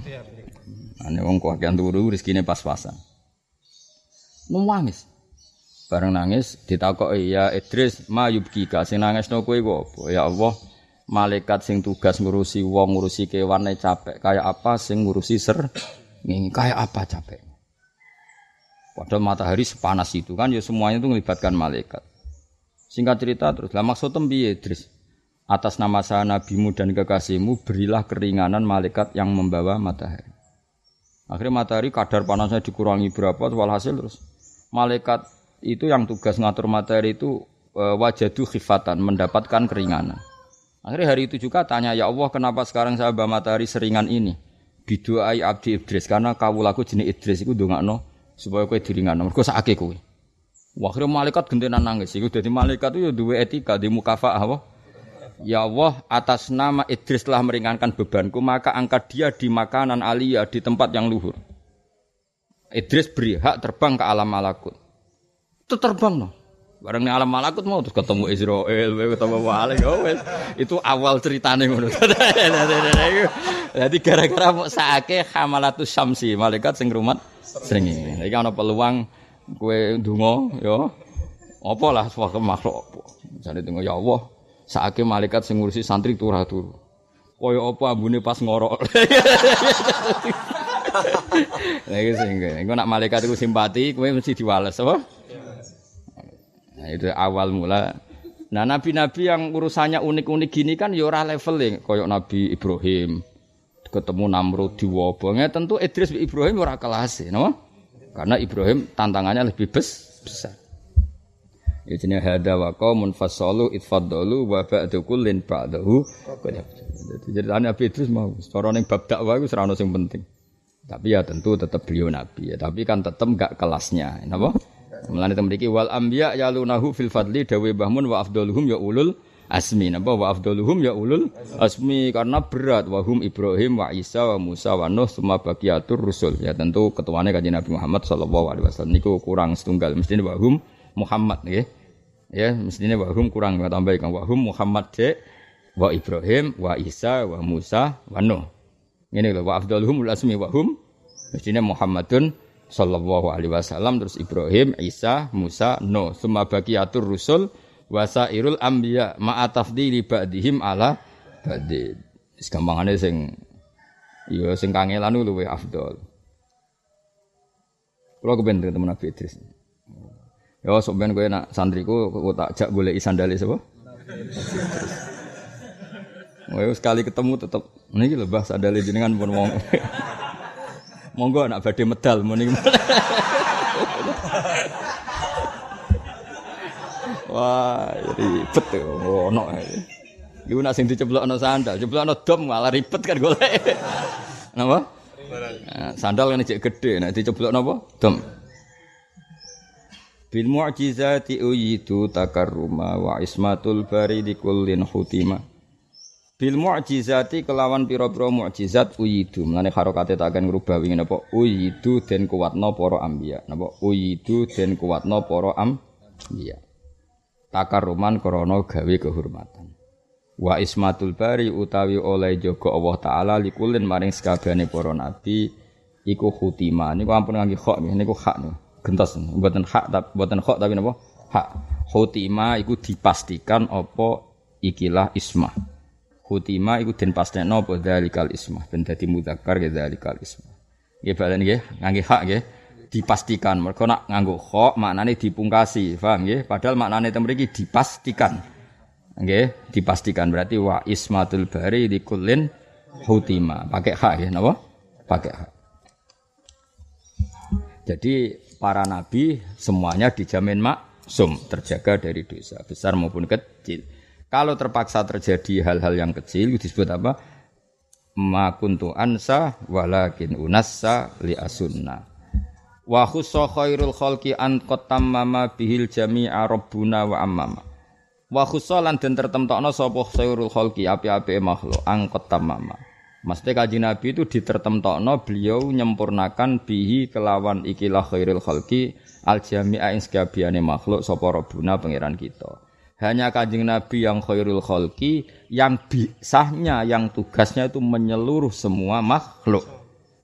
Ane wong kakean turu rezekine pas-pasan. Nangis. Bareng nangis ditakoki ya Idris ma yubkika sing nangisno kowe apa? Ya Allah, malaikat sing tugas ngurusi wong ngurusi kewan capek kayak apa sing ngurusi ser kayak apa capek. Padahal matahari sepanas itu kan ya semuanya itu melibatkan malaikat. Singkat cerita terus, lah maksud piye Idris? Atas nama saya nabimu dan kekasihmu berilah keringanan malaikat yang membawa matahari. Akhirnya matahari kadar panasnya dikurangi berapa, walhasil terus malaikat itu yang tugas ngatur matahari itu e, wajadu khifatan, mendapatkan keringanan. Akhirnya hari itu juga tanya, ya Allah kenapa sekarang saya bawa matahari seringan ini? Biduai abdi Idris, karena kawulaku jenis Idris itu no supaya kue diringan. Mereka sakit kue. Akhirnya malaikat gentenan nangis. Iku jadi malaikat itu ya dua etika di mukafa apa? Ya Allah, atas nama Idris telah meringankan bebanku, maka angkat dia di makanan alia di tempat yang luhur. Idris beri hak terbang ke alam malakut. Itu terbang no. Barang alam malakut mau terus ketemu Israel, ketemu Malik, oh, itu awal ceritanya ngono. Jadi gara-gara mau sake hamalatus syamsi, malaikat sing rumat sering ini. Jadi ana peluang kue dungo ya apa lah suatu makhluk apa misalnya dungo ya Allah saake malaikat sing ngurusi santri turah turu kaya apa ambune pas ngorok lagi sehingga engko nak malaikat itu simpati kue mesti diwales apa nah itu awal mula Nah nabi-nabi yang urusannya unik-unik gini kan ya ora level koyok Nabi Ibrahim ketemu Namrud di wabongnya tentu Idris Ibrahim ora kelas, no? Karena Ibrahim tantangannya lebih bes, besar. Ya jenis hada wa qaumun fasalu itfaddalu wa ba'du kullin ba'dahu. Jadi Nabi Idris mau cara ning bab dakwah iku ora ono sing penting. Tapi ya tentu tetap beliau nabi ya. Tapi kan tetap enggak kelasnya. Napa? Mulane mriki wal anbiya yalunahu fil fadli dawe bahmun wa afdaluhum ya ulul asmi. Napa wa afdaluhum ya ulul asmi karena berat wahum Ibrahim wa Isa wa Musa wa Nuh semua bagiatur rusul. Ya tentu ketuanya kanjeng Nabi Muhammad sallallahu alaihi wasallam niku kurang setunggal mesti wahum Muhammad nggih. Ya, mestinya wahum kurang tambah kan wahum Muhammad de wa Ibrahim wa Isa wa Musa wa Nuh. Ini lho wa afdaluhum asmi wa hum mestinya Muhammadun sallallahu alaihi wasallam terus Ibrahim, Isa, Musa, Nuh, semua bagiatur rusul wasairul anbiya ma'a tafdili ba'dihim ala ba'din. Wis gampangane sing ya sing kangelan luwih afdal. Kalau kepen teman Nabi Idris. Ya sok ben kowe nak santriku kok tak jak boleh sandale sapa? Oh, sekali ketemu tetap Niki lho Mbah sandale jenengan pun wong. Monggo anak badhe medal muni. Wah, ribet ono. Iku nak sing diceblokno sandal, ceblokno dom malah ribet kan golek. Napa? Nah, sandal kan cek gede, nek diceblokno apa? Dom. Bil mu'jizati uyitu takarruma wa ismatul bari kullin hutima. Bil mu'jizati kelawan pira-pira mukjizat uyidu. Mulane harokate tak akan ngrubah wingi napa uyidu den kuwatno para anbiya. Napa uyidu den kuwatno para anbiya. Takaruman krana gawe kehormatan. Wa ismatul bari utawi oleh jaga Allah taala likulin maring sekabehane para nabi iku khutima. Niku ampun ngangge khok niku hak niku. Gentos mboten hak tapi mboten khok tapi napa? Hak. Khutima iku dipastikan apa ikilah ismah. Hutima iku den pastekno apa dzalikal ismah ben dadi mudzakkar ya dzalikal ismah. Nggih balen nggih ngangge hak nggih dipastikan. Mergo nak nganggo kha maknane dipungkasi, paham nggih? Padahal maknane teng mriki dipastikan. Nggih, dipastikan berarti wa ismatul bari di kullin hutima. Pakai hak nggih napa? Pakai hak. Jadi para nabi semuanya dijamin maksum terjaga dari dosa besar maupun kecil. Kalau terpaksa terjadi hal-hal yang kecil disebut apa? Ma kuntu ansa walakin unassa li asunna. Wa khussa khairul khalqi an qatamma bihil jami'a rabbuna wa ammama. Wa khussa lan den tertemtokno sapa khairul khalqi api-api makhluk an qatamma. Maksudnya kaji Nabi itu ditertemtokno beliau nyempurnakan bihi kelawan ikilah khairul khalqi al jami'a ing makhluk sapa rabbuna pangeran kita hanya kanjeng Nabi yang khairul khalqi yang bisahnya yang tugasnya itu menyeluruh semua makhluk.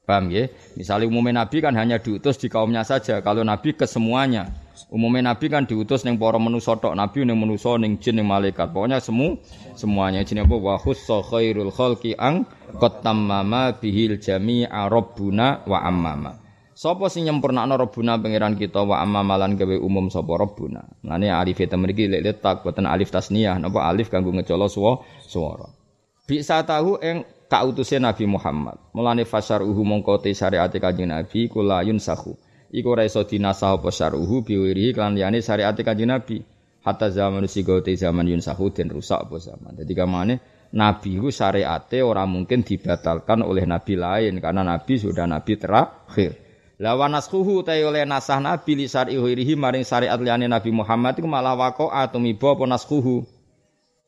Paham ya? Misalnya umumnya Nabi kan hanya diutus di kaumnya saja. Kalau Nabi ke semuanya. Umumnya Nabi kan diutus neng para manusa tok. Nabi neng manusa neng jin neng malaikat. Pokoknya semua semuanya jin apa wa khussa khairul khalqi ang qatamama bihil jami'a rabbuna wa ammama. Sapa sing nyempurnakno Rabbuna pangeran kita wa amma malan gawe umum sapa Rabbuna. Mane alif eta mriki lek letak boten alif tasniyah napa alif kanggo ngecolo swara. Bisa tahu ing kautuse Nabi Muhammad. Mulane fasaruhu mongko te syariat Kanjeng Nabi kula yunsahu. Iku ora iso dinasah apa syar'uhu biwiri kan liyane syariat Kanjeng Nabi. Hatta zaman usigo te zaman yunsahu den rusak apa zaman. Dadi kamane Nabi itu syariate orang mungkin dibatalkan oleh nabi lain karena nabi sudah nabi terakhir. La wa naskhuhu ta oleh nasah nabi li syar'i maring syariat liyane Nabi Muhammad iku malah waqa'a tumiba apa naskhuhu.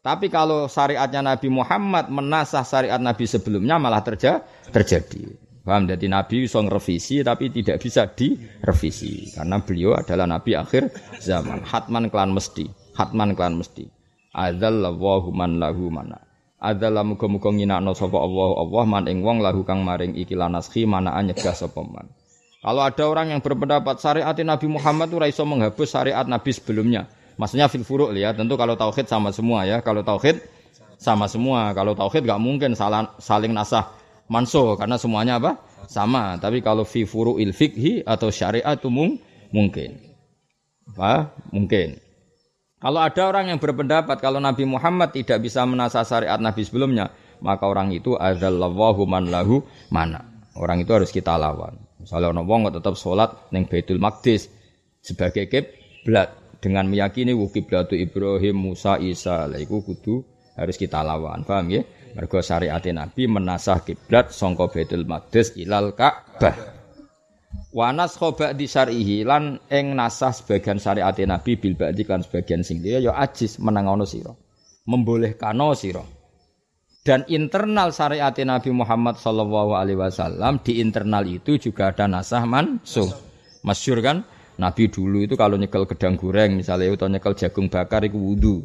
Tapi kalau syariatnya Nabi Muhammad menasah syariat Nabi sebelumnya malah terja terjadi. Paham? Jadi Nabi bisa ngerevisi tapi tidak bisa direvisi. Karena beliau adalah Nabi akhir zaman. Hatman klan mesti. Hatman klan mesti. Adzallahu man lahu mana. Adzalla muga-muga nginakno sapa Allah Allah man ing wong lahu kang maring iki lanaskhi manaan nyegah sapa man. Kalau ada orang yang berpendapat syariat Nabi Muhammad itu raiso menghapus syariat Nabi sebelumnya. Maksudnya fil furuk ya. Tentu kalau tauhid sama semua ya. Kalau tauhid sama semua. Kalau tauhid gak mungkin saling, saling nasah manso karena semuanya apa? Sama. Tapi kalau fi furu il fikhi atau syariat itu mung, mungkin. Apa? Mungkin. Kalau ada orang yang berpendapat kalau Nabi Muhammad tidak bisa menasah syariat Nabi sebelumnya, maka orang itu adzallahu man lahu mana. Orang itu harus kita lawan. Misalnya orang wong tetap sholat neng Baitul Maqdis sebagai kiblat dengan meyakini wu kiblatu Ibrahim, Musa, Isa. Lah iku kudu harus kita lawan. Paham ya? Mergo syariat Nabi menasah kiblat sangka Baitul Maqdis ilal Ka'bah. Wanas khoba di syarihi lan ing nasah sebagian syariat Nabi bil ba'di kan sebagian sing dia ya ajis menangono sira. Membolehkano sira. Dan internal syariat Nabi Muhammad sallallahu alaihi wasallam di internal itu juga ada nasah mansuh. Masyur kan? Nabi dulu itu kalau nyekel gedang goreng misalnya atau nyekel jagung bakar itu wudhu.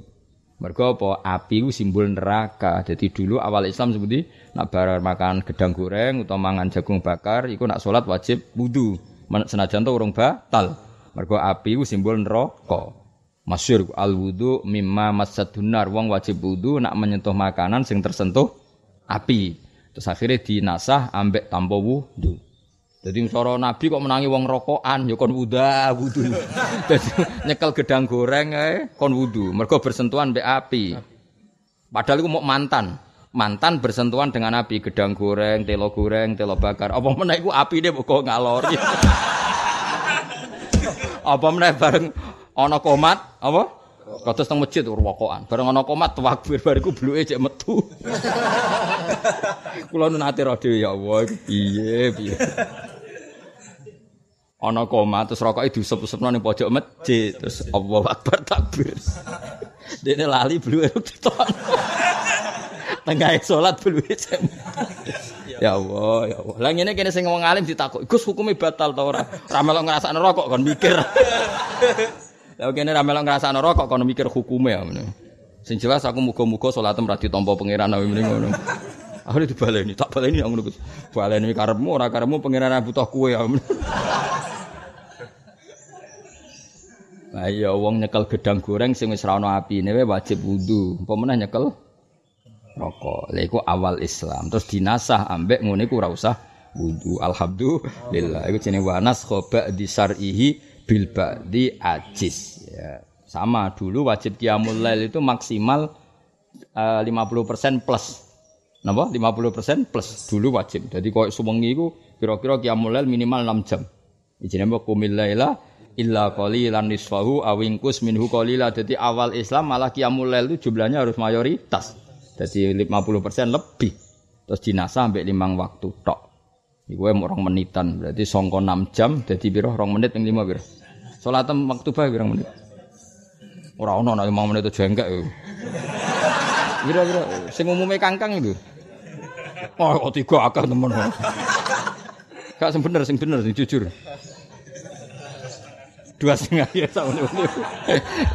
Mergo apa? Api itu simbol neraka. Jadi dulu awal Islam seperti nak bar makan gedang goreng atau mangan jagung bakar, itu nak sholat wajib wudhu. Senajan tuh batal. Mergo api itu simbol neraka. Masyur al wudhu mimma masadunar. Wong wajib wudhu nak menyentuh makanan sing tersentuh api. Terus akhirnya dinasah ambek tanpa wudhu. Jadi soro Nabi kok menangi wong rokokan ya kon wuda wudu. Dadi nyekel gedang goreng ae kon wudu. Mergo bersentuhan mbek api. Padahal iku mau mantan. Mantan bersentuhan dengan api, gedang goreng, telo goreng, telo bakar. Apa meneh iku apine kok ngalori. apa meneh bareng ana komat, apa? Kados teng masjid rokokan. Bareng ana komat takbir bariku bluke cek metu. Kula nu nate ro ya Allah, piye piye ana koma terus rokoke diusep-usepno ning pojok masjid terus Allahu Akbar takbir. Dene lali bluwe ditok. Tengah salat bluwe Ya Allah, ya Allah. Lah ngene kene sing wong alim ditakok, "Gus hukume batal ta ora?" Ra melok rokok kon mikir. Lah kene ra melok ngrasakno rokok kon mikir hukume ya ngono. Sing jelas aku muga-muga salatem ra ditampa pangeran awe mrene ngono. Akhirnya dibaleni, tak baleni ngono Gus. Baleni karepmu ora karepmu pangeran butuh kue ya. Ayo wong nyekel gedang goreng sing wis ra ono apine wajib wudu. Apa meneh nyekel rokok. Lha iku awal Islam. Terus dinasah ambek ngene iku ora usah wudu. Alhamdulillah. Iku jenenge wanas khoba di syar'ihi bil ba'di ajis. Ya. Sama dulu wajib qiyamul lail itu maksimal uh, eh, 50% plus. Napa? 50% plus dulu wajib. Jadi koyo suwengi iku kira-kira qiyamul lail minimal 6 jam. Jenenge kumil laila illa qalilan nisfahu awingkus minhu qalila. Jadi awal Islam malah qiyamul lail itu jumlahnya harus mayoritas. Jadi 50% lebih. Terus dinasa sampai limang waktu tok. Iku orang menitan, berarti songko 6 jam jadi biro orang menit yang 5 biro. Salat waktu bae pirang menit. Ora ono nek 5 menit itu jengkek. Biro-biro sing umume kangkang itu. Oh, tiga akeh temen. Gak sing bener, sing bener, sing jujur dua setengah ya sama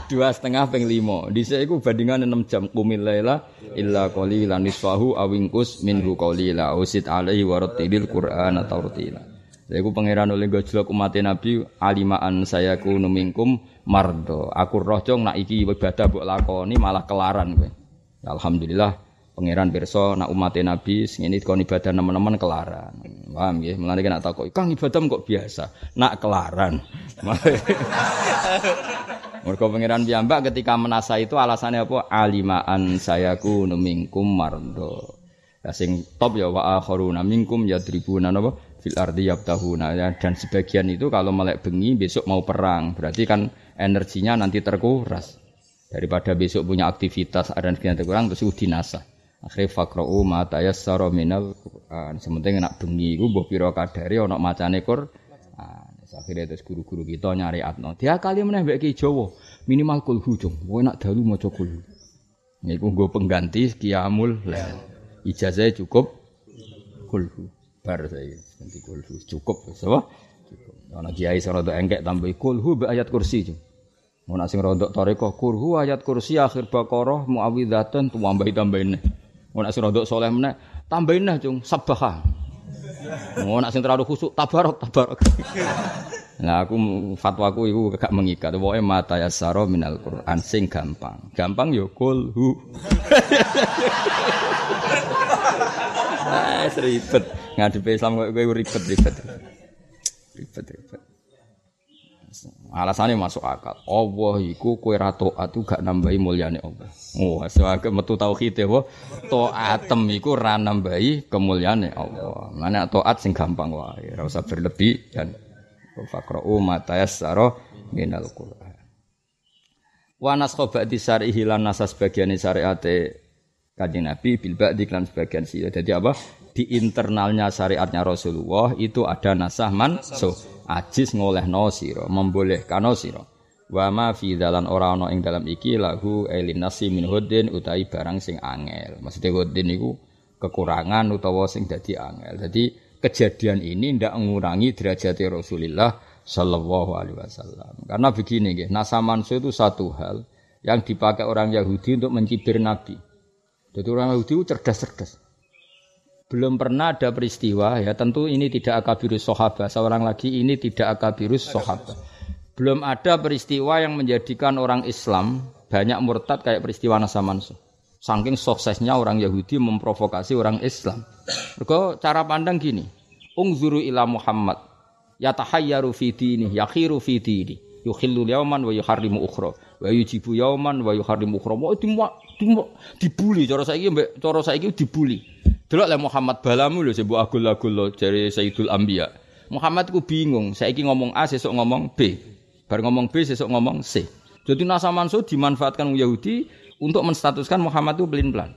dua setengah peng limo di saya itu bandingan enam jam. Kumil lela illa koli lanisfahu awingkus minhu la usit alaihi warotilil quran atau rutila saya pangeran oleh gojlok umat nabi alimaan saya ku numingkum mardo. Aku rohjong nak iki ibadah buat lakoni malah kelaran gue alhamdulillah pangeran pirsa nak umat Nabi sing ini kon ibadah teman-teman kelaran. Paham nggih? Mulane kena takok, "Kang ibadah kok biasa?" Nak kelaran. Mergo pangeran piyambak ketika menasa itu alasannya apa? Alimaan sayaku numingkum mardo. Lah sing top ya wa akharuna minkum yadribuna napa fil ardi yabtahuna ya dan sebagian itu kalau melek bengi besok mau perang berarti kan energinya nanti terkuras daripada besok punya aktivitas ada yang terkurang terus dinasa Akhire faqra'u ma tayassara minal Qur'an. Sementing nak bengi iku mbok pira kadare ana macane Qur'an. Akhirnya terus guru-guru kita nyari atno. Dia kali meneh mbek Jawa minimal kulhu cung. Kowe nak dalu maca kulhu. Niku nggo pengganti qiyamul lail. Ijazah cukup kulhu. Bar saya ganti kulhu cukup wis apa? Cukup. Ana kiai sing rada engkek tambah kulhu be ayat kursi nak sing rada tarekah kulhu ayat kursi akhir Baqarah muawwidzatan tambahi tambahin. Mau nak sing rodok soleh meneh, tambahin nah cung sabaha. Mau nak sing terlalu khusuk tabarok tabarok. Nah aku fatwaku itu gak mengikat. Pokoknya mata ya saro minal Quran sing gampang. Gampang yo kulhu. Ah, ribet. Ngadepi Islam kok ribet ribet. Ribet ribet. Alasannya masuk akal. Allah iku kue rato atu gak nambahi mulyane Allah. Oh, sebagai metu tauhid ya, toatem iku ra nambahi kemuliaane Allah. Mana toat sing gampang wae, ora usah berlebih dan faqra'u ma tayassara minal Qur'an. Wa naskha ba'di syar'ihi lan nasa sebagian syariate Kanjeng Nabi bil ba'di lan sebagian sih. Jadi apa? Di internalnya syariatnya Rasulullah itu ada nasah mansuh. Ajis ngolehno sira, membolehkan sira. Wa ma fi dalan ora ana ing dalam iki lahu elin nasi min hudin utai barang sing angel. Maksudnya hudin iku kekurangan utawa sing dadi angel. Jadi kejadian ini ndak mengurangi derajat Rasulullah sallallahu alaihi wasallam. Karena begini nggih, nasa mansuh itu satu hal yang dipakai orang Yahudi untuk mencibir Nabi. Jadi orang Yahudi itu cerdas-cerdas. Belum pernah ada peristiwa ya tentu ini tidak akabirus sahabat. Seorang lagi ini tidak akabirus sahabat. Belum ada peristiwa yang menjadikan orang Islam banyak murtad kayak peristiwa Nasa Mansuh. Saking suksesnya orang Yahudi memprovokasi orang Islam. Mereka cara pandang gini. Ungzuru ila Muhammad. Yatahayyaru fi dini, yakhiru fi dini. Yukhillu yauman wa yuharrimu ukhra. Wa yujibu yauman wa yuharrimu ukhra. Mau dibuli cara saiki mbek cara saiki dibuli. Delok le Muhammad balamu lho sebut agul-agul jare Sayyidul Anbiya. Muhammad ku bingung, saiki ngomong A sesuk ngomong B. Bar ngomong B sesuk ngomong C. Jadi Nasa Manso dimanfaatkan Yahudi untuk menstatuskan Muhammad itu pelin-pelan.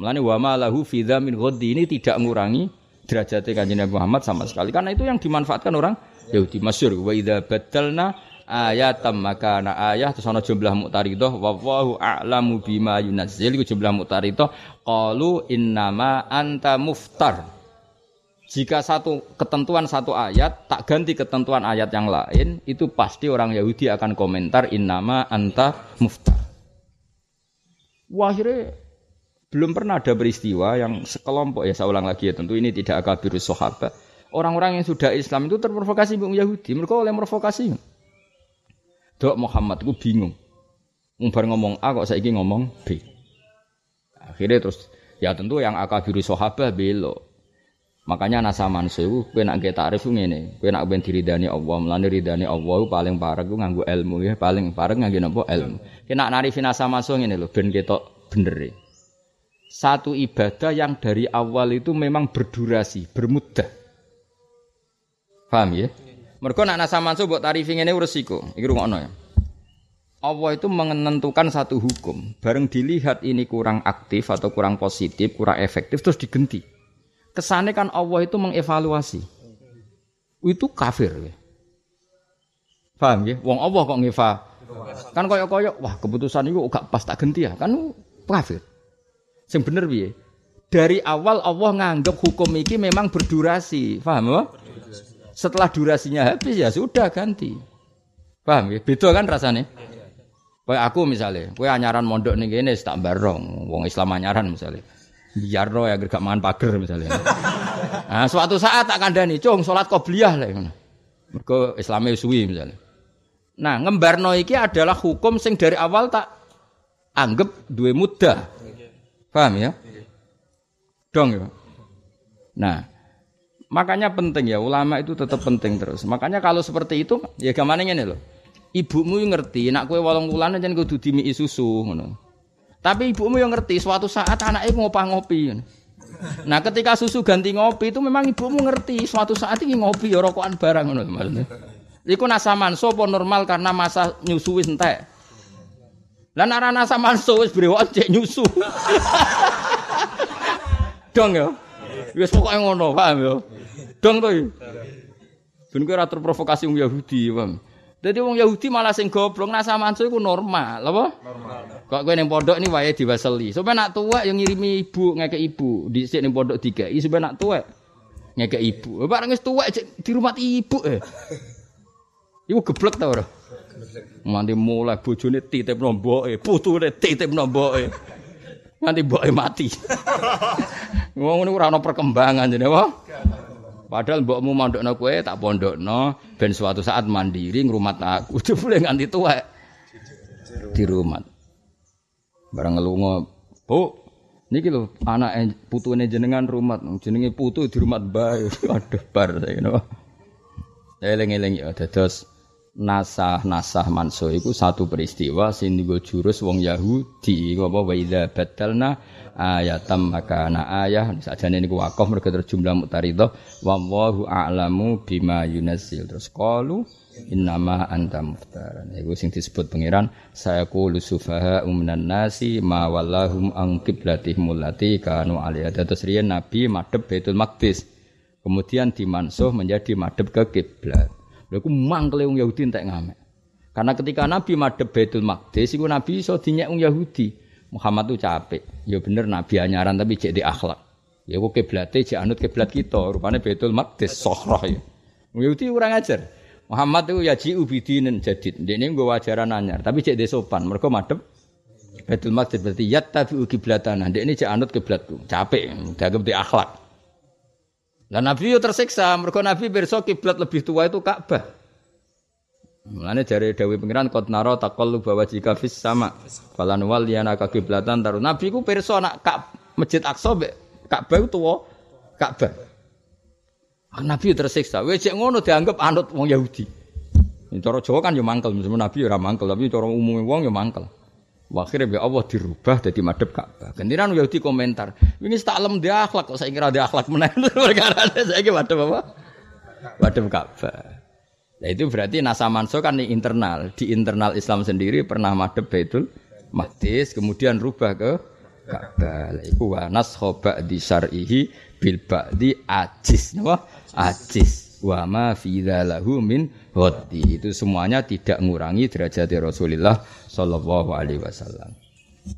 Mulane wa ma lahu fi min ini tidak mengurangi derajatnya kanjeng Nabi Muhammad sama sekali. Karena itu yang dimanfaatkan orang Yahudi. Masyur wa idza badalna ayatam maka na ayah terus ana jumlah muqtaridah wa wallahu a'lamu bima yunazzil iku jumlah muqtaridah qalu innama anta muftar jika satu ketentuan satu ayat tak ganti ketentuan ayat yang lain, itu pasti orang Yahudi akan komentar innama anta muftar. Wahire belum pernah ada peristiwa yang sekelompok ya saya ulang lagi ya tentu ini tidak akabirus sahabat. Orang-orang yang sudah Islam itu terprovokasi Yahudi. Mereka oleh provokasi. Dok Muhammad gue bingung. Umbar ngomong A kok saya ngomong B. Akhirnya terus ya tentu yang akabirus sahabat belok. Makanya nasa mansu kowe nak takrif ngene, kowe nak ben diridani Allah, mlane ridani Allah paling parek ku nganggo ilmu ya, paling parek nganggo napa ilmu. Kena narifi nasa mansu ngene lho ben ketok bener. Satu ibadah yang dari awal itu memang berdurasi, bermudah. Paham ya? Mergo nak nasa mansu mbok tarifi ngene resiko. Iki rungokno ya. Allah itu menentukan satu hukum, bareng dilihat ini kurang aktif atau kurang positif, kurang efektif terus digenti. Kesannya kan Allah itu mengevaluasi. Itu kafir. Ya. Paham ya? Wong Allah kok ngeva. Kan koyok-koyok, wah keputusan itu gak pas tak ganti ya. Kan kafir. Sing bener piye? Dari awal Allah nganggap hukum ini memang berdurasi. Paham ya? Setelah durasinya habis ya sudah ganti. Paham ya? Beda kan rasanya? Kayak aku misalnya, kue anyaran mondok nih gini, tak barong, wong Islam anyaran misalnya biar roh ya gak mangan pager misalnya. Nah, suatu saat tak kandani, cung salat qobliyah lah ngono. Mergo Islame suwi misalnya. Nah, ngembarno iki adalah hukum sing dari awal tak anggap duwe mudah. Paham ya? Dong ya. Nah, makanya penting ya ulama itu tetap penting terus. Makanya kalau seperti itu ya gimana ini loh. Ibumu ngerti, nak kue walong bulan aja kudu dimi susu ngono. Tapi ibumu yang ngerti suatu saat anaknya ngopah ngopi. Nah, ketika susu ganti ngopi itu memang ibumu ngerti suatu saat ini ngopi ya rokokan barang ngono maksudnya. Iku nasaman sopo normal karena masa nyusu wis entek. Lah nek nasa manso wis brewok cek nyusu. Dong ya. Wis pokoke ngono, paham ya. Dong to. Ben kowe ora terprovokasi wong Yahudi, paham. Jadi wong Yahudi malah sing goblok sama mansu iku normal, apa? Normal. Kok kowe ning pondok ini wae diwaseli. Sampe nak tuwek yang ngirimi ibu ngeke ibu, dhisik ning pondok dikai sampe nak tuwek ngeke ibu. Bareng wis tuwek di rumah ibu eh. Iku geblek ta ora? Nganti mulai bojone titip nomboke, putune titip nomboke. Nganti mboke mati. Wong ngono ora ana perkembangan jenenge apa? Padahal mbokmu mondokno kowe tak pondokno ben suatu saat mandiri ngrumat aku. Jebule nganti tuwek di rumah. Barang ngelunga, "Bu, niki lho anake putune jenengan rumah, jenenge putu di rumah bae." Aduh bar saya ngono. Eling-eling ya dados nasah-nasah manso iku satu peristiwa sing digo jurus wong Yahudi. Apa? Wa idza batalna ayatam makana ayah. Sajane niku wakaf mergo terjumlah mutaridah wallahu a'lamu bima yunazzil terus qalu innama anta muftaran iku sing disebut pangeran saya qulu sufaha umnan nasi ma wallahum an qiblatihim allati kanu alaiha. Terus riyen nabi madhep Baitul Maqdis. Kemudian dimansuh menjadi madhep ke kiblat Lha iku mangkele wong Yahudi entek ngamek. Karena ketika Nabi madhep Baitul Maqdis iku Nabi iso dinyek wong Yahudi. Muhammad tuh capek. Ya bener Nabi anyaran tapi cek di akhlak. Ya kok kiblate cek anut kiblat kita, rupane Baitul Maqdis sohroh ya. Wong Yahudi kurang ajar. Muhammad itu ya ji ubidinin jadid. Ini gue wajaran anyar, tapi cek de sopan. Mereka madep Baitul Maqdis berarti yat tapi kiblatana. Dia ini cek anut kiblatku. Capek, dianggap di akhlak. Lah Nabi yo tersiksa, mergo Nabi pirsa kiblat lebih tua itu Ka'bah. Mulane jare dawuh pengiran qad nara taqallu bawa jika fis sama. Falan wal yana ka kiblatan taru. Nabi ku pirsa nak Ka'bah Masjid Aqsa mbek Ka'bah itu tua Ka'bah. Nabi tersiksa. Wis ngono dianggap anut wong Yahudi. Cara Jawa kan yo mangkel, Nabi ora mangkel, tapi cara umumnya wong yo mangkel. Akhirnya be Allah dirubah jadi madep Ka'bah. Gantiran Yahudi komentar, ini tak lem dia akhlak kok saya kira dia akhlak menaik perkara saya kira madep apa? Madep Ka'bah. Nah itu berarti nasa manso kan di internal, di internal Islam sendiri pernah madep Baitul Maqdis, kemudian rubah ke Ka'bah. Iku wa nashoba di syar'ihi bil ba'di ajis, napa? Ajis. Wa ma fi min hoti. Itu semuanya tidak mengurangi derajat Rasulullah sallallahu alaihi wasallam.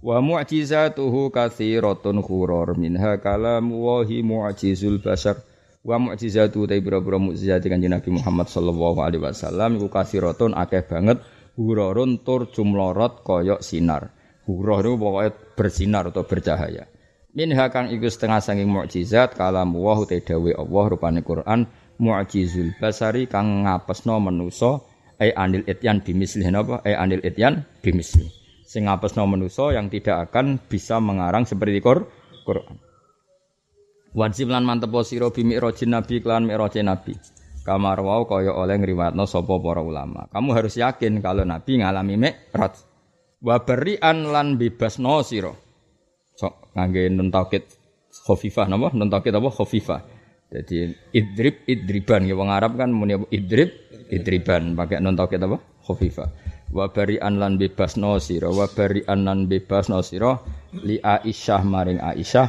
Wa mu'jizatuhu katsiratun khurur minha kalam wahi mu'jizul basar. Wa mu'jizatu ta boro-boro mukjizat Kanjeng Nabi Muhammad sallallahu alaihi wasallam iku katsiratun akeh banget hururun tur jumlorot koyok sinar. Hurur itu pokoknya bersinar atau bercahaya. Minha kang iku setengah sanging mukjizat kalam wa te dawe Allah rupane Quran mu'jizul basari kang ngapesno manusa ai anil ityan bimisli. Napa ai anil ityan bimisli. Sing ngapesno manusa yang tidak akan bisa mengarang seperti Quran. Wajib lan mantep sira bi mi'rajin nabi klan mi'rajin nabi. Kamar wau kaya oleh ngriwatno sapa para ulama. Kamu harus yakin kalau nabi ngalami mi'raj. Wa berian lan bebasno sira. Sok ngangge nun taukid khafifah napa? Nun taukid apa? Khafifah jadi idrib idriban ya wong Arab kan muni idrib idriban pakai non tauhid apa? Khafifa. Wa bari'an lan bebas sira wa bari'an lan bebas sira li Aisyah maring Aisyah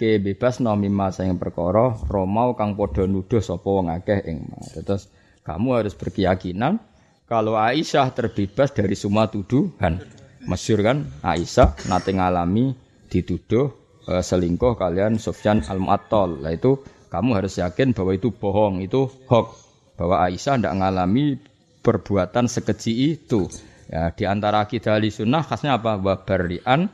ke bebas no mimma sing perkara romau kang padha nuduh sapa wong akeh ing Terus kamu harus berkeyakinan kalau Aisyah terbebas dari semua tuduhan. Masyur kan Aisyah nate ngalami dituduh uh, selingkuh kalian Sufyan al-Mu'attal. Lah itu kamu harus yakin bahwa itu bohong, itu hoax. Bahwa Aisyah tidak mengalami perbuatan sekeji itu. Ya, di antara kita ahli sunnah khasnya apa? Wabarian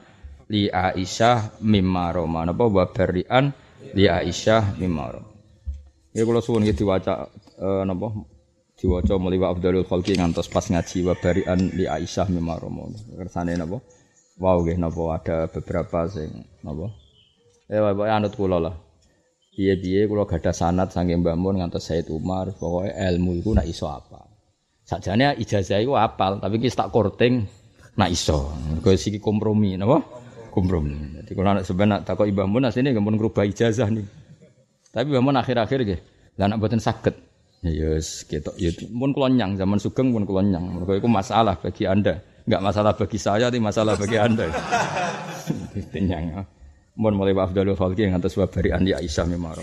li Aisyah mimma roma. Apa wabarian li Aisyah mimma. Ya kalau suwun gitu diwaca uh, napa diwaca meliwa Abdul Khalqi ngantos pas ngaji wabarian li Aisyah mimma roma. Kersane napa? Wow ada beberapa sing napa? Ya anut kula lah. Piye-piye kula gadah sanad saking Mbah Mun ngantos Said Umar, pokoke ilmu iku nak iso apa. Sakjane ijazah iku apal, tapi ki tak korting nak iso. Mergo siki kompromi, napa? Kompromi. Jadi kalau anak sebenarnya takut Mbah Mun asline nggak ngerubah ijazah nih. Tapi Mbah Mun akhir-akhir nggih, lah anak boten. Ya yes, gitu. Ya pun kelonyang zaman Sugeng pun kelonyang. Mergo iku masalah bagi Anda. Enggak masalah bagi saya, tapi masalah bagi Anda. Tenyang. Mun mulai wa afdalul khalqi ngantos wa bari andi Aisyah mimma